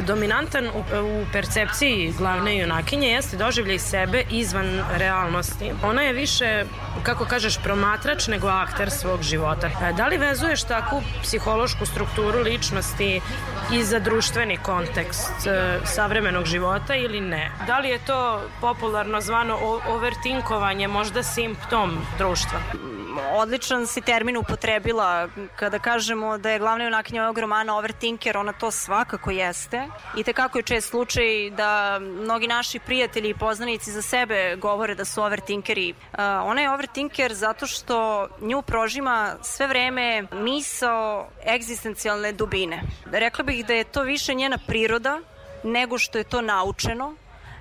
dominantan u, percepciji glavne junakinje jeste doživljaj sebe izvan realnosti. Ona je više, kako kažeš, promatrač nego akter svog života. E, da li vezuješ takvu psihološku strukturu ličnosti i za društveni kontekst e, savremenog života ili ne? Da li je to popularno zvano overtinkovanje možda simptom društva? Odličan si termin upotrebila kada kažemo da je glavna junakinja ovog romana overtinker, ona to svakako jeste. I tekako je čest slučaj da mnogi naši prijatelji i poznanici za sebe govore da su overtinkeri. Uh, ona je overtinker zato što nju prožima sve vreme misao egzistencijalne dubine. Rekla bih da je to više njena priroda nego što je to naučeno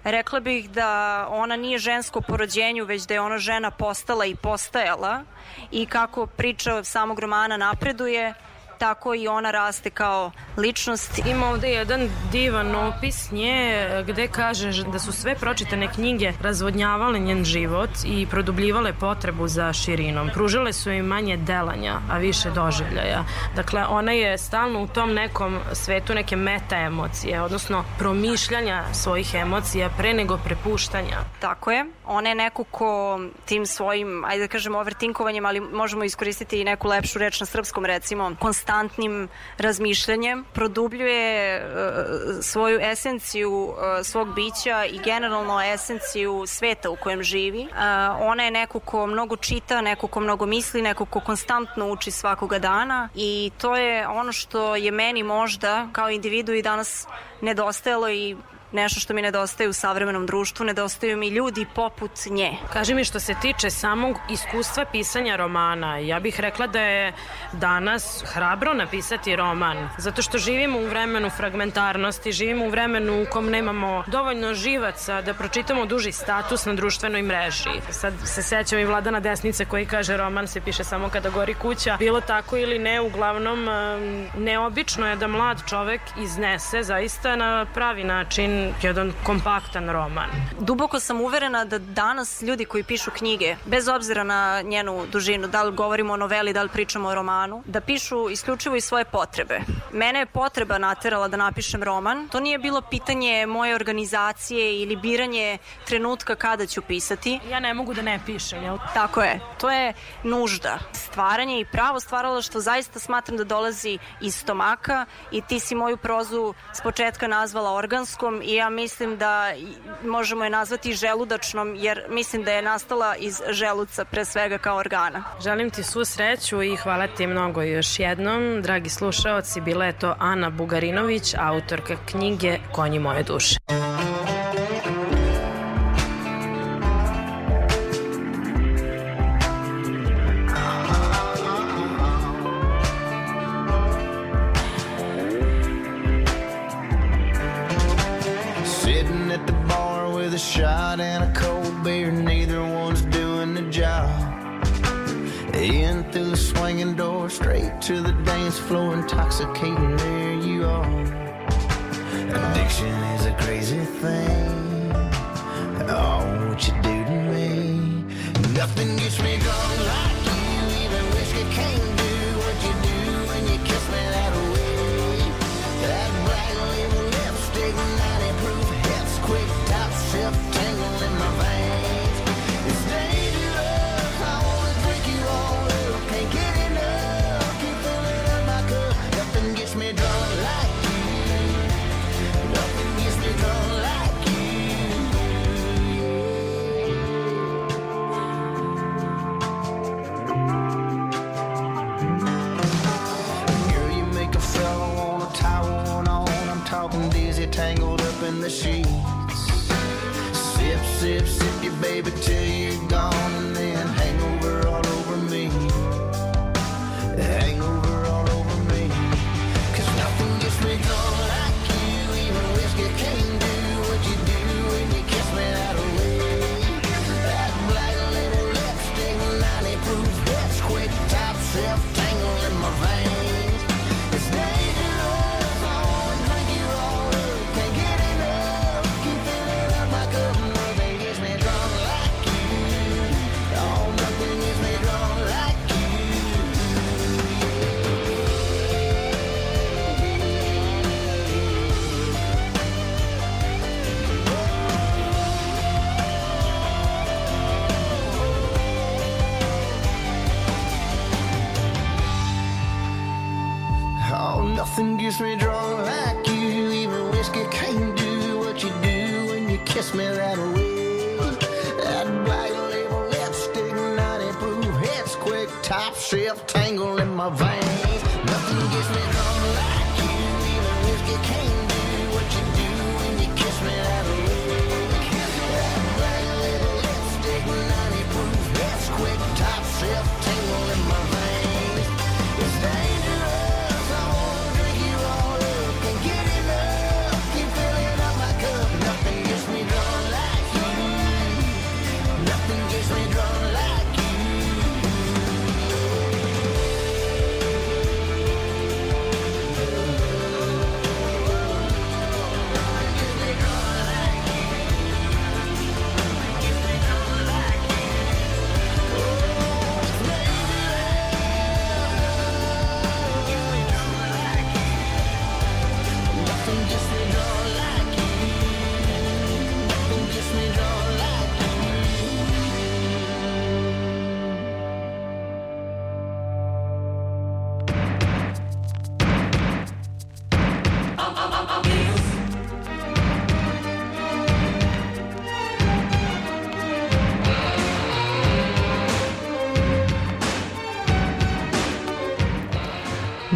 Rekla bih da ona nije žensko po rođenju, već da je ona žena postala i postajala. I kako priča samog romana napreduje, tako i ona raste kao ličnost. Ima ovde jedan divan opis nje gde kaže da su sve pročitane knjige razvodnjavale njen život i produbljivale potrebu za širinom. Pružale su im manje delanja, a više doživljaja. Dakle, ona je stalno u tom nekom svetu neke meta emocije, odnosno promišljanja svojih emocija pre nego prepuštanja. Tako je. Ona je neko ko tim svojim, ajde da kažem, overtinkovanjem, ali možemo iskoristiti i neku lepšu reč na srpskom, recimo, konstantnim razmišljanjem, produbljuje uh, svoju esenciju uh, svog bića i generalno esenciju sveta u kojem živi. Uh, ona je neko ko mnogo čita, neko ko mnogo misli, neko ko konstantno uči svakoga dana i to je ono što je meni možda kao individu i danas nedostajalo i nešto što mi nedostaje u savremenom društvu, nedostaju mi ljudi poput nje. Kaži mi što se tiče samog iskustva pisanja romana, ja bih rekla da je danas hrabro napisati roman, zato što živimo u vremenu fragmentarnosti, živimo u vremenu u kom nemamo dovoljno živaca da pročitamo duži status na društvenoj mreži. Sad se sećam i Vladana Desnice koji kaže roman se piše samo kada gori kuća. Bilo tako ili ne, uglavnom neobično je da mlad čovek iznese zaista na pravi način jedan kompaktan roman. Duboko sam uverena da danas ljudi koji pišu knjige, bez obzira na njenu dužinu, da li govorimo o noveli, da li pričamo o romanu, da pišu isključivo i svoje potrebe. Mene je potreba naterala da napišem roman. To nije bilo pitanje moje organizacije ili biranje trenutka kada ću pisati. Ja ne mogu da ne pišem, jel? Tako je. To je nužda. Stvaranje i pravo stvaralo što zaista smatram da dolazi iz stomaka i ti si moju prozu s početka nazvala organskom i ja mislim da možemo je nazvati želudačnom jer mislim da je nastala iz želuca pre svega kao organa. Želim ti svu sreću i hvala ti mnogo još jednom. Dragi slušaoci, bila je to Ana Bugarinović, autorka knjige Konji moje duše. Shot and a cold beer, neither one's doing the job. In through the swinging door, straight to the dance floor, intoxicating, there you are. Addiction is a crazy thing. Oh, what you do to me. Nothing gets me drunk like in the sheets. Sip, sip, sip you, baby, till you're gone,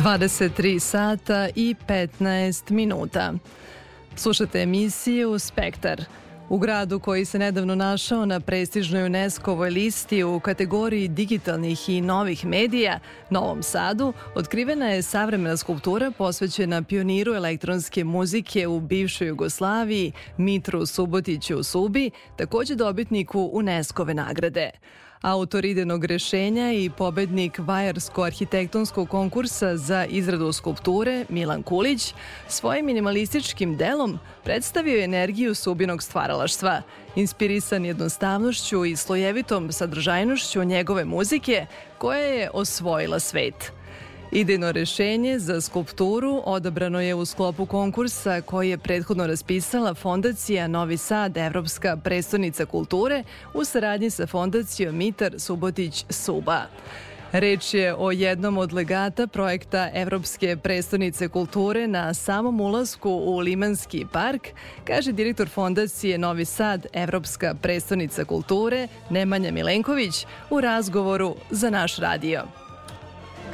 23 sata i 15 minuta. Slušate emisiju Spektar. U gradu koji se nedavno našao na prestižnoj UNESCO-voj listi u kategoriji digitalnih i novih medija, Novom Sadu, otkrivena je savremena skulptura posvećena pioniru elektronske muzike u bivšoj Jugoslaviji, Mitru Subotiću Subi, takođe dobitniku UNESCO-ve nagrade. Autor idejnog rešenja i pobednik Vajarsko-arhitektonskog konkursa za izradu skulpture Milan Kulić svojim minimalističkim delom predstavio energiju subinog stvaralaštva, inspirisan jednostavnošću i slojevitom sadržajnošću njegove muzike koja je osvojila svet. Idejno rešenje za skulpturu odabrano je u sklopu konkursa koji je prethodno raspisala Fondacija Novi Sad, Evropska prestonica kulture, u saradnji sa Fondacijom Mitar Subotić Suba. Reč je o jednom od legata projekta Evropske prestonice kulture na samom ulasku u Limanski park, kaže direktor fondacije Novi Sad Evropska prestonica kulture Nemanja Milenković u razgovoru za naš radio.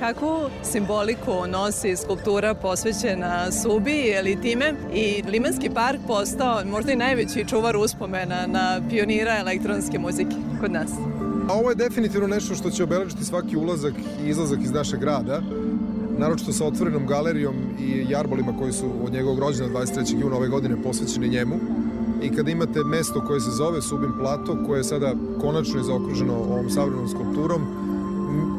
Kakvu simboliku nosi skulptura posvećena Subi ili time i Limanski park postao možda i najveći čuvar uspomena na pionira elektronske muzike kod nas? Ovo je definitivno nešto što će obeležiti svaki ulazak i izlazak iz našeg grada, naročito sa otvorenom galerijom i jarbolima koji su od njegovog rođena 23. juna ove godine posvećeni njemu. I kada imate mesto koje se zove Subim Plato, koje je sada konačno je zaokruženo ovom savremenom skulpturom,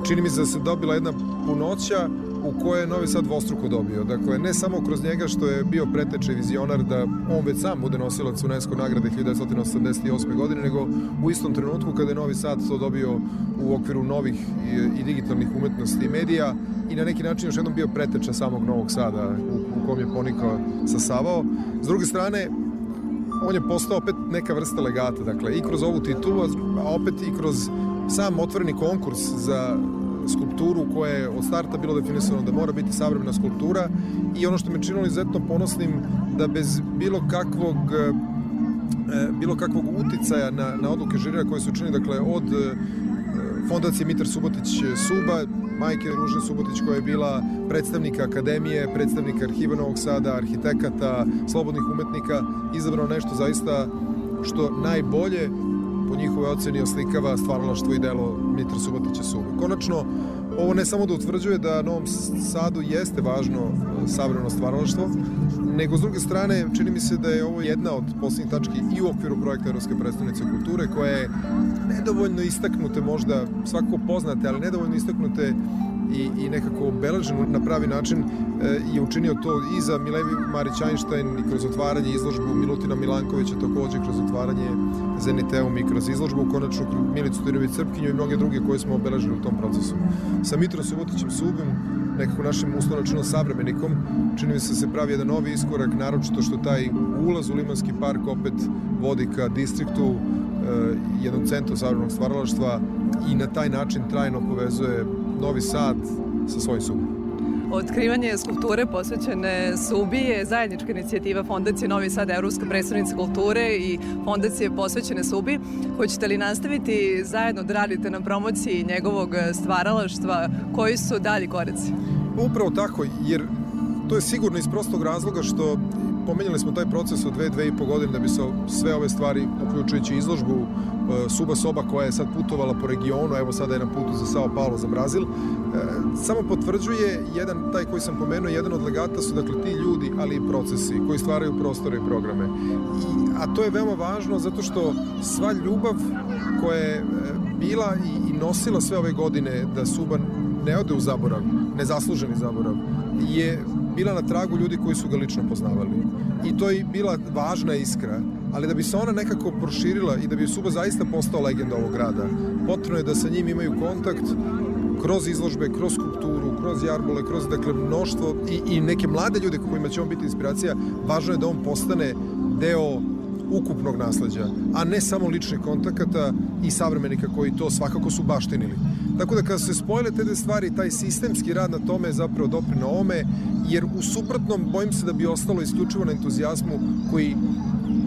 čini mi se da se dobila jedna punoća u kojoj je Novi Sad dvostruko dobio. Dakle, ne samo kroz njega što je bio preteče vizionar da on već sam bude nosilac UNESCO nagrade 1988. godine, nego u istom trenutku kada je Novi Sad to dobio u okviru novih i, i digitalnih umetnosti i medija i na neki način još jednom bio preteča samog Novog Sada u, u kom je ponikao sa Savao. S druge strane, on je postao opet neka vrsta legata, dakle i kroz ovu titulu, a opet i kroz sam otvoreni konkurs za skulpturu koja je od starta bilo definisano da mora biti savremena skulptura i ono što me činilo izuzetno ponosnim da bez bilo kakvog e, bilo kakvog uticaja na, na odluke žirira koje su učinili, dakle, od e, fondacije Mitar Subotić Suba, majke Ruže Subotić koja je bila predstavnika akademije, predstavnika arhiva Novog Sada, arhitekata, slobodnih umetnika, izabrano nešto zaista što najbolje po njihove oceni oslikava stvaralaštvo i delo Mitra Subotića Sube. Konačno, ovo ne samo da utvrđuje da Novom Sadu jeste važno e, savremeno stvaralaštvo, nego s druge strane čini mi se da je ovo jedna od poslednjih tački i u okviru projekta Evropske predstavnice kulture koja je nedovoljno istaknute možda svako poznate, ali nedovoljno istaknute i, i nekako obeleženo na pravi način e, je učinio to i za Milevi Marić Einstein i kroz otvaranje izložbu Milutina Milankovića takođe kroz otvaranje Zeniteum i kroz izložbu konačno Milicu Tinović Crpkinju i mnoge druge koje smo obeležili u tom procesu. Sa Mitrom Subotićem Subom nekako našim uslovno savremenikom, čini mi se da se pravi jedan novi iskorak, naročito što taj ulaz u Limanski park opet vodi ka distriktu, e, jednom centru savremenog stvaralaštva i na taj način trajno povezuje Novi Sad sa svojim subom. Otkrivanje skulpture posvećene Subi je zajednička inicijativa Fondacije Novi Sad Evropska predstavnica kulture i Fondacije posvećene Subi. Hoćete li nastaviti zajedno da radite na promociji njegovog stvaralaštva? Koji su dalji koreci? Upravo tako, jer to je sigurno iz prostog razloga što pomenjali smo taj proces od dve, dve i po godine da bi se sve ove stvari, uključujući izložbu e, Suba Soba koja je sad putovala po regionu, evo sada je na putu za Sao Paulo, za Brazil, e, samo potvrđuje jedan, taj koji sam pomenuo, jedan od legata su dakle ti ljudi, ali i procesi koji stvaraju prostore i programe. I, a to je veoma važno zato što sva ljubav koja je e, bila i, i nosila sve ove godine da Suban ne ode u zaborav, nezasluženi zaborav, je bila na tragu ljudi koji su ga lično poznavali. I to je bila važna iskra, ali da bi se ona nekako proširila i da bi Suba zaista postao legenda ovog grada, potrebno je da sa njim imaju kontakt kroz izložbe, kroz skulpturu, kroz jarbole, kroz dakle mnoštvo i, i neke mlade ljude kojima će on biti inspiracija, važno je da on postane deo ukupnog nasleđa, a ne samo ličnih kontakata i savremenika koji to svakako su baštinili. Tako da kada se spojile te stvari, taj sistemski rad na tome je zapravo doprino ome, jer u suprotnom bojim se da bi ostalo isključivo na entuzijazmu koji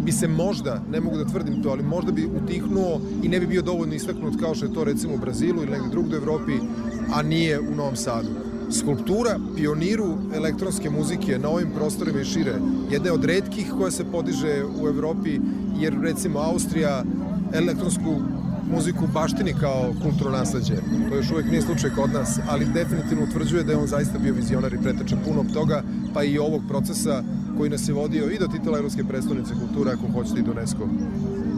bi se možda, ne mogu da tvrdim to, ali možda bi utihnuo i ne bi bio dovoljno istaknut kao što je to recimo u Brazilu ili negde drugde u Evropi, a nije u Novom Sadu. Skulptura pioniru elektronske muzike na ovim prostorima i šire, jedna od redkih koja se podiže u Evropi, jer recimo Austrija elektronsku muziku baštini kao kulturno nasledđe. To još uvek nije slučaj kod nas, ali definitivno utvrđuje da je on zaista bio vizionar i preteča puno toga, pa i ovog procesa koji nas je vodio i do titula Evropske predstavnice kulture, ako hoćete i do UNESCO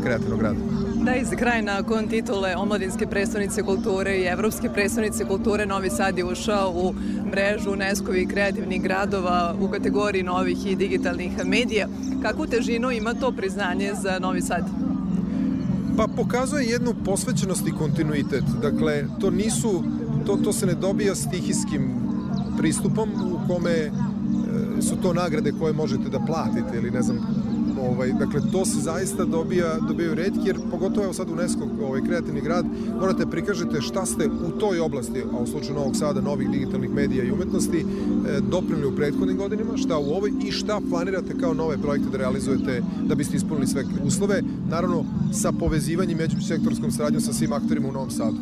kreativnog rada. Da, i za kraj nakon titule Omladinske predstavnice kulture i Evropske predstavnice kulture Novi Sad je ušao u mrežu UNESCO-vi kreativnih gradova u kategoriji novih i digitalnih medija. Kakvu težinu ima to priznanje za Novi Sad? Pa pokazuje jednu posvećenost i kontinuitet. Dakle, to nisu, to, to se ne dobija stihijskim pristupom u kome e, su to nagrade koje možete da platite ili ne znam Ovaj, dakle, to se zaista dobija, dobijaju redki, jer pogotovo evo sad UNESCO, ovaj, kreativni grad, morate prikažete šta ste u toj oblasti, a u slučaju Novog Sada, novih digitalnih medija i umetnosti, e, doprinili u prethodnim godinama, šta u ovoj i šta planirate kao nove projekte da realizujete da biste ispunili sve uslove, naravno sa povezivanjem međusektorskom saradnjom sa svim aktorima u Novom Sadu.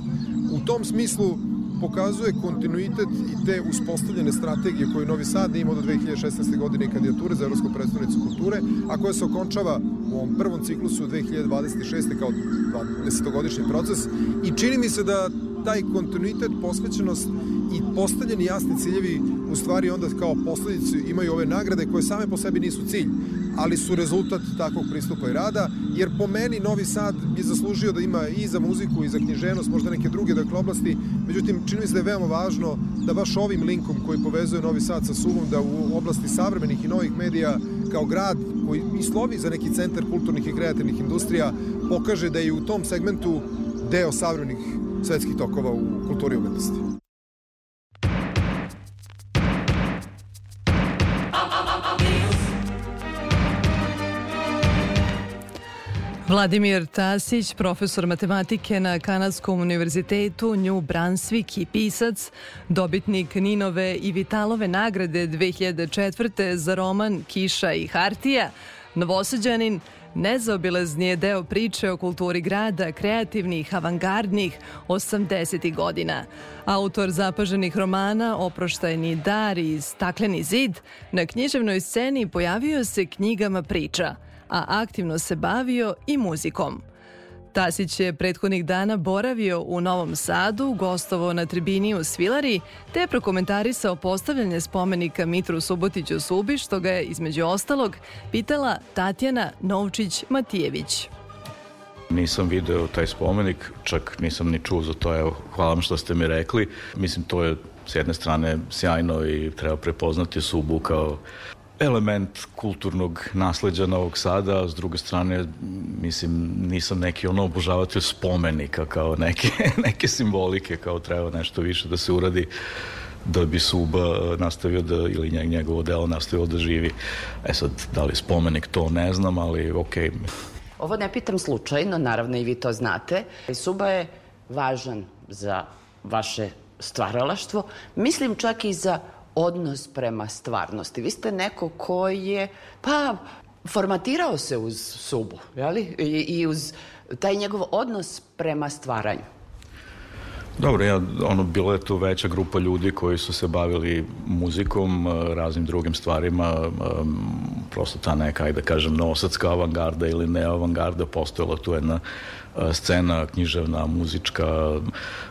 U tom smislu pokazuje kontinuitet i te uspostavljene strategije koje Novi Sad ima od 2016. godine i kandidature za Evropsku predstavnicu kulture, a koja se okončava u ovom prvom ciklusu 2026. kao 20-godišnji proces i čini mi se da taj kontinuitet, posvećenost i postavljeni jasni ciljevi u stvari onda kao posledicu imaju ove nagrade koje same po sebi nisu cilj, ali su rezultat takvog pristupa i rada, jer po meni Novi Sad je zaslužio da ima i za muziku i za književnost, možda neke druge dakle, oblasti, međutim čini mi se da je veoma važno da baš ovim linkom koji povezuje Novi Sad sa Suvom, da u oblasti savremenih i novih medija kao grad koji i slovi za neki centar kulturnih i kreativnih industrija pokaže da je u tom segmentu deo savremenih svetskih tokova u kulturi umetnosti. Vladimir Tasić, profesor matematike na Kanadskom univerzitetu New Brunswick i pisac, dobitnik Ninove i Vitalove nagrade 2004. za roman Kiša i Hartija, novosađanin, nezaobilazni je deo priče o kulturi grada, kreativnih, avangardnih 80. godina. Autor zapaženih romana Oproštajni dar i Stakleni zid na književnoj sceni pojavio se knjigama priča – a aktivno se bavio i muzikom. Tasić je prethodnih dana boravio u Novom Sadu, gostovo na tribini u Svilari, te je prokomentarisao postavljanje spomenika Mitru Subotiću Subi, što ga je, između ostalog, pitala Tatjana Novčić-Matijević. Nisam video taj spomenik, čak nisam ni čuo za to, evo, hvala vam što ste mi rekli. Mislim, to je s jedne strane sjajno i treba prepoznati Subu kao element kulturnog nasleđa Novog Sada, a s druge strane, mislim, nisam neki ono obožavatelj spomenika kao neke, *laughs* neke simbolike, kao treba nešto više da se uradi da bi Suba nastavio da, ili njegovo delo nastavio da živi. E sad, da li spomenik to ne znam, ali okej. Okay. Ovo ne pitam slučajno, naravno i vi to znate. Suba je važan za vaše stvaralaštvo, mislim čak i za odnos prema stvarnosti. Vi ste neko koji je, pa, formatirao se uz Subu, jeli? I, i uz taj njegov odnos prema stvaranju. Dobro, ja, ono, bila je tu veća grupa ljudi koji su se bavili muzikom, raznim drugim stvarima, prosto ta neka, da kažem, novosadska avangarda ili neavangarda, postojala tu jedna scena književna, muzička,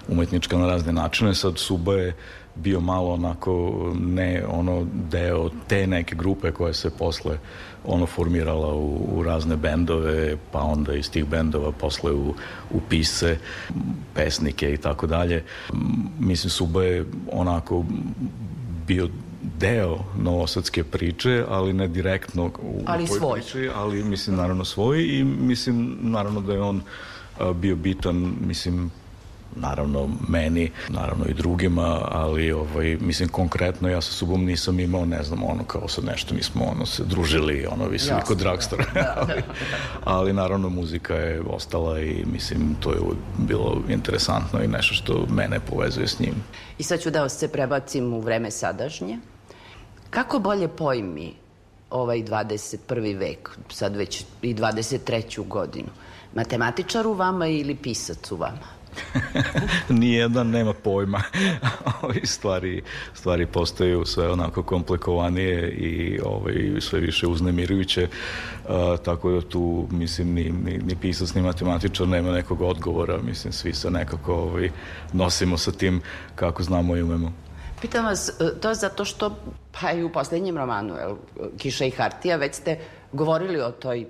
umetnička na razne načine. Sad Suba je bio malo onako ne ono deo te neke grupe koja se posle ono formirala u, u razne bendove, pa onda iz tih bendova posle u, u pise, pesnike i tako dalje. Mislim, Suba je onako bio deo novosadske priče, ali ne direktno u ali svoj. priči, ali mislim naravno svoj i mislim naravno da je on bio bitan, mislim naravno meni, naravno i drugima, ali ovaj, mislim konkretno ja sa sobom nisam imao, ne znam, ono kao sad nešto, mi smo ono se družili, ono visili kod dragstora, da. *laughs* ali, ali naravno muzika je ostala i mislim to je bilo interesantno i nešto što mene povezuje s njim. I sad ću da se prebacim u vreme sadašnje. Kako bolje pojmi ovaj 21. vek, sad već i 23. godinu? Matematičar u vama ili pisac u vama? *laughs* Nijedan nema pojma. *laughs* Ovi stvari, stvari postaju sve onako komplikovanije i ovaj, sve više uznemirujuće. Uh, tako da tu, mislim, ni, ni, ni pisac, ni matematičar nema nekog odgovora. Mislim, svi se nekako ovaj, nosimo sa tim kako znamo i umemo. Pitam vas, e, to je zato što, pa i u poslednjem romanu, el, Kiša i Hartija, već ste govorili o toj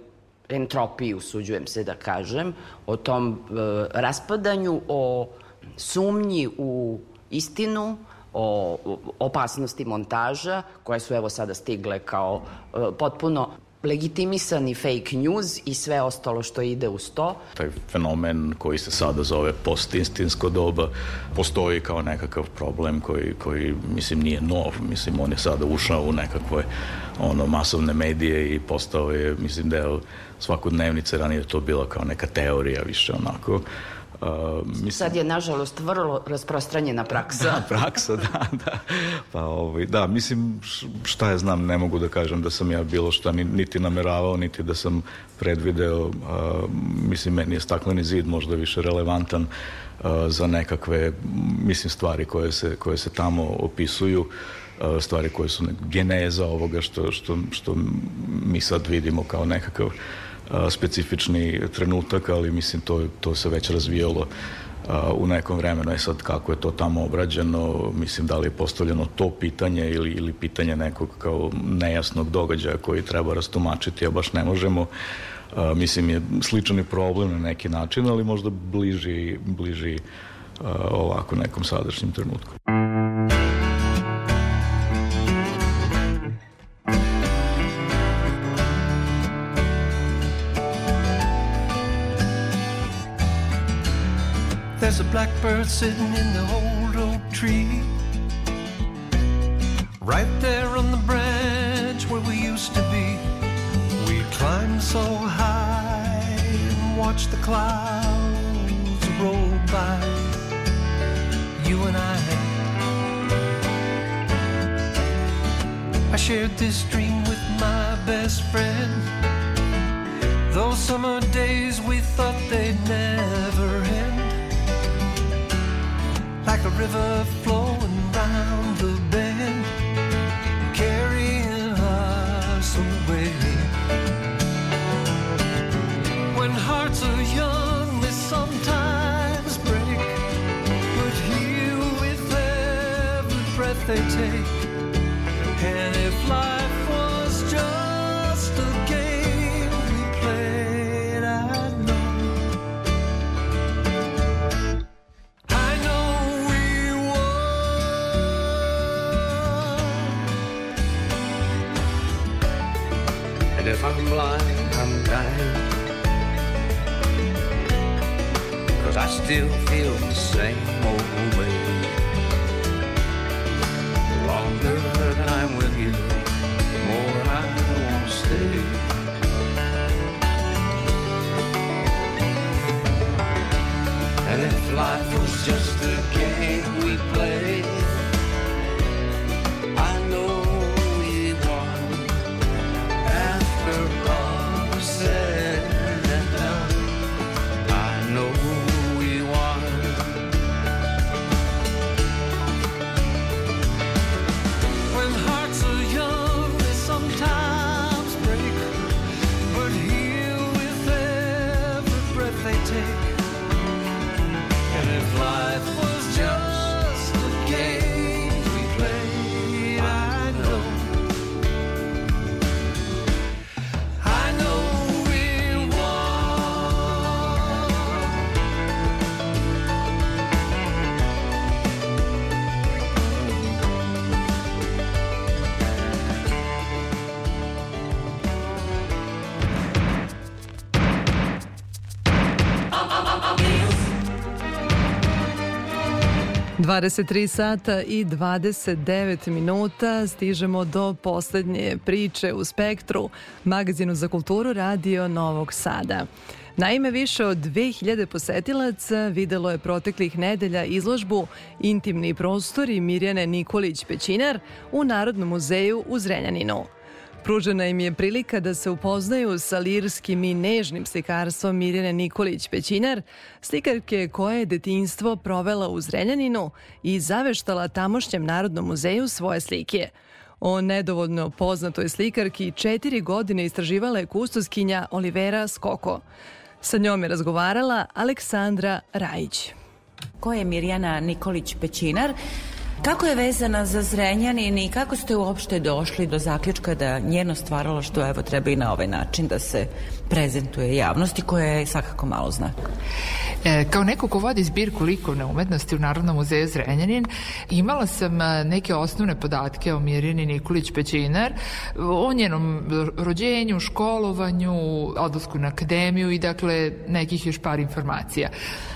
entropiji, usuđujem se da kažem, o tom e, raspadanju, o sumnji u istinu, o opasnosti montaža, koje su evo sada stigle kao e, potpuno legitimisani fake news i sve ostalo što ide uz to. Taj fenomen koji se sada zove postistinsko doba postoji kao nekakav problem koji, koji mislim nije nov, mislim on je sada ušao u nekakve ono masovne medije i postao je mislim deo svakodnevnice, ranije to bila kao neka teorija više onako Uh, mislim... Sad je, nažalost, vrlo rasprostranjena praksa. Da, praksa, da, da. Pa, ovaj, da, mislim, šta je znam, ne mogu da kažem da sam ja bilo šta niti nameravao, niti da sam predvideo. Uh, mislim, meni je stakleni zid možda više relevantan uh, za nekakve, mislim, stvari koje se, koje se tamo opisuju uh, stvari koje su geneza ovoga što, što, što mi sad vidimo kao nekakav specifični trenutak, ali mislim to, to se već razvijalo u nekom vremenu. E sad kako je to tamo obrađeno, mislim da li je postavljeno to pitanje ili, ili pitanje nekog kao nejasnog događaja koji treba rastumačiti, a baš ne možemo. A, mislim je sličan problem na neki način, ali možda bliži, bliži a, ovako nekom sadašnjem trenutku. There's a blackbird sitting in the old oak tree. Right there on the branch where we used to be. We climbed so high and watched the clouds roll by. You and I. I shared this dream with my best friend. Those summer days we thought they'd never river flowing round the bend, carrying us away. When hearts are young, they sometimes break, but heal with every breath they take. Still 23 sata i 29 minuta stižemo do poslednje priče u Spektru, magazinu za kulturu Radio Novog Sada. Naime, više od 2000 posetilaca videlo je proteklih nedelja izložbu Intimni prostori Mirjane Nikolić-Pećinar u Narodnom muzeju u Zrenjaninu. Pružena im je prilika da se upoznaju sa lirskim i nežnim slikarstvom Mirjane Nikolić-Pećinar, slikarke koje je detinjstvo provela u Zrenjaninu i zaveštala tamošnjem Narodnom muzeju svoje slike. O nedovoljno poznatoj slikarki četiri godine istraživala je kustoskinja Olivera Skoko. Sa njom je razgovarala Aleksandra Rajić. Ko je Mirjana Nikolić-Pećinar? Kako je vezana za Zrenjanin i kako ste uopšte došli do zaključka da njeno stvaralaštvo evo treba i na ovaj način da se prezentuje javnosti koja je svakako malo zna? E, kao neko ko vodi zbirku likovne umetnosti u Narodnom muzeju Zrenjanin, imala sam e, neke osnovne podatke o Mirjani Nikolić Pećinar, o njenom rođenju, školovanju, odlasku na akademiju i dakle nekih još par informacija.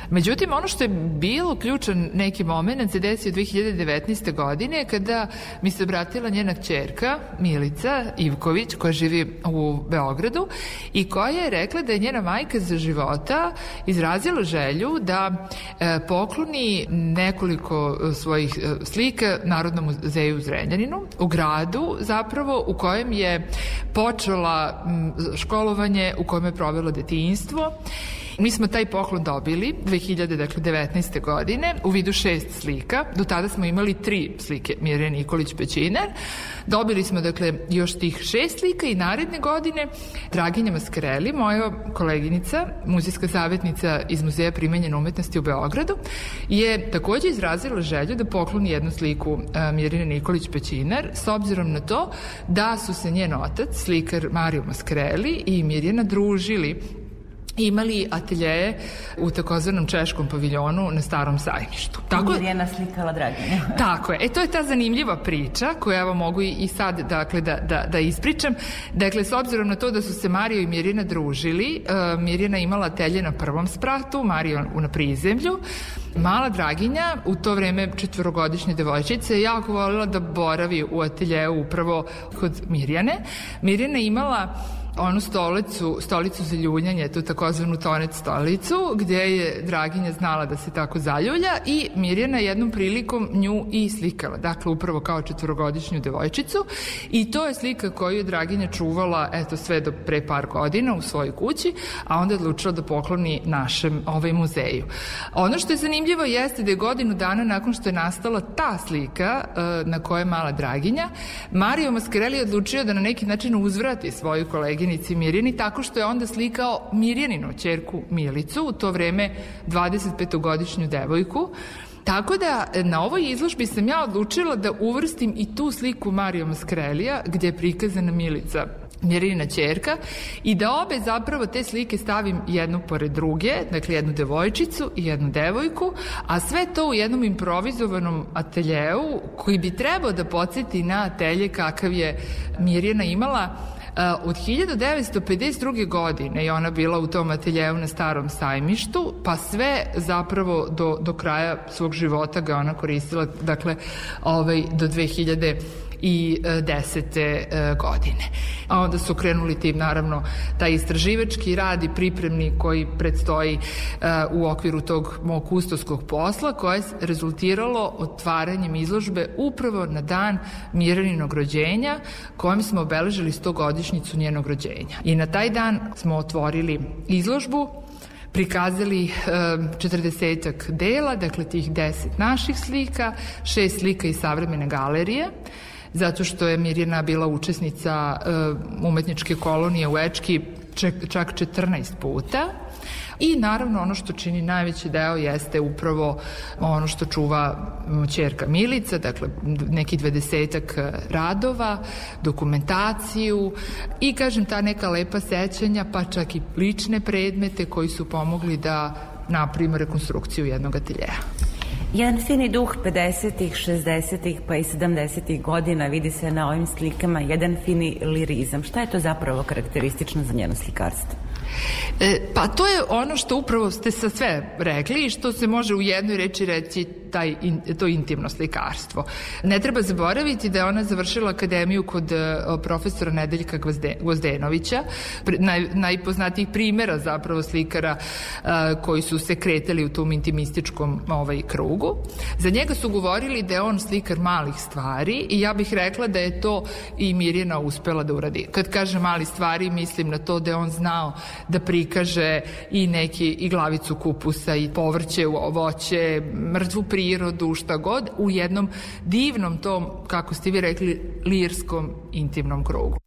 Međutim, ono što je bilo ključan neki moment se desio 2019. godine kada mi se obratila njena čerka Milica Ivković koja živi u Beogradu i koja je rekla da je njena majka za života izrazila želju da e, pokloni nekoliko e, svojih e, slika Narodnom muzeju u Zrenjaninu, u gradu zapravo u kojem je počela školovanje, u kojem je provela detinjstvo Mi smo taj poklon dobili 2019. godine u vidu šest slika. Do tada smo imali tri slike Mirjana Nikolić Pećinar. Dobili smo dakle još tih šest slika i naredne godine Draginja Maskareli, moja koleginica, muzijska savjetnica iz Muzeja primenjene umetnosti u Beogradu, je takođe izrazila želju da pokloni jednu sliku Mirjana Nikolić Pećinar s obzirom na to da su se njen otac, slikar Mario Maskareli i Mirjana družili imali ateljeje u takozvanom češkom paviljonu na starom sajmištu. Tako je slikala Draginja. *laughs* Tako je. E, to je ta zanimljiva priča koju evo mogu i sad dakle, da, da, da ispričam. Dakle, s obzirom na to da su se Mario i Mirjana družili, uh, Mirjana imala atelje na prvom spratu, Mario na prizemlju, Mala Draginja, u to vreme četvorogodišnje devojčice, je jako volila da boravi u ateljeju upravo kod Mirjane. Mirjana imala onu stolicu, stolicu za ljuljanje, tu takozvanu tonet stolicu, gde je Draginja znala da se tako zaljulja i Mirjana jednom prilikom nju i slikala, dakle upravo kao četvorogodišnju devojčicu i to je slika koju je Draginja čuvala eto sve do pre par godina u svojoj kući, a onda je odlučila da pokloni našem ovaj muzeju. Ono što je zanimljivo jeste da je godinu dana nakon što je nastala ta slika e, na kojoj je mala Draginja, Mario Mascarelli odlučio da na neki način uzvrati svoju kolegi koleginici Mirjani tako što je onda slikao Mirjaninu čerku Milicu, u to vreme 25-godišnju devojku, Tako da na ovoj izložbi sam ja odlučila da uvrstim i tu sliku Mario Maskrelija gdje je prikazana Milica Mirina čerka i da obe zapravo te slike stavim jednu pored druge, dakle jednu devojčicu i jednu devojku, a sve to u jednom improvizovanom ateljeu koji bi trebao da podsjeti na atelje kakav je Mirjana imala Od 1952. godine je ona bila u tom ateljevu na starom sajmištu, pa sve zapravo do, do kraja svog života ga ona koristila, dakle, ovaj, do 2000 i desete e, godine. A onda su krenuli tim, naravno, taj istraživački rad i pripremni koji predstoji e, u okviru tog mog kustoskog posla, koje je rezultiralo otvaranjem izložbe upravo na dan Miraninog rođenja, kojim smo obeležili 100 godišnjicu njenog rođenja. I na taj dan smo otvorili izložbu prikazali e, 40 dela, dakle tih 10 naših slika, šest slika iz savremene galerije, zato što je Mirjana bila učesnica uh, umetničke kolonije u Ečki čak 14 puta. I naravno ono što čini najveći deo jeste upravo ono što čuva čerka Milica, dakle neki dvedesetak radova, dokumentaciju i kažem ta neka lepa sećanja pa čak i lične predmete koji su pomogli da napravimo rekonstrukciju jednog ateljeja. Jedan fini duh 50-ih, 60-ih pa i 70-ih godina vidi se na ovim slikama, jedan fini lirizam. Šta je to zapravo karakteristično za njeno slikarstvo? E, pa to je ono što upravo ste sa sve rekli i što se može u jednoj reči reći taj, to intimno slikarstvo. Ne treba zaboraviti da je ona završila akademiju kod uh, profesora Nedeljka Gvozde, Gvozdenovića, naj, najpoznatijih primera zapravo slikara uh, koji su se kretali u tom intimističkom ovaj, krugu. Za njega su govorili da je on slikar malih stvari i ja bih rekla da je to i Mirjana uspela da uradi. Kad kaže mali stvari, mislim na to da je on znao da prikaže i neki i glavicu kupusa i povrće, voće, mrtvu prirodu, šta god, u jednom divnom tom, kako ste vi rekli, lirskom intimnom krugu.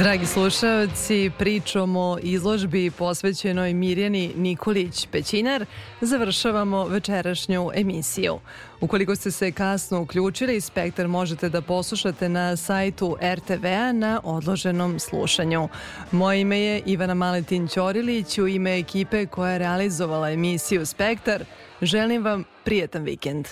Dragi slušalci, pričom o izložbi posvećenoj Mirjani Nikolić Pećinar završavamo večerašnju emisiju. Ukoliko ste se kasno uključili, Spektar možete da poslušate na sajtu RTV-a na odloženom slušanju. Moje ime je Ivana Maletin Ćorilić, u ime ekipe koja je realizovala emisiju Spektar. Želim vam prijetan vikend.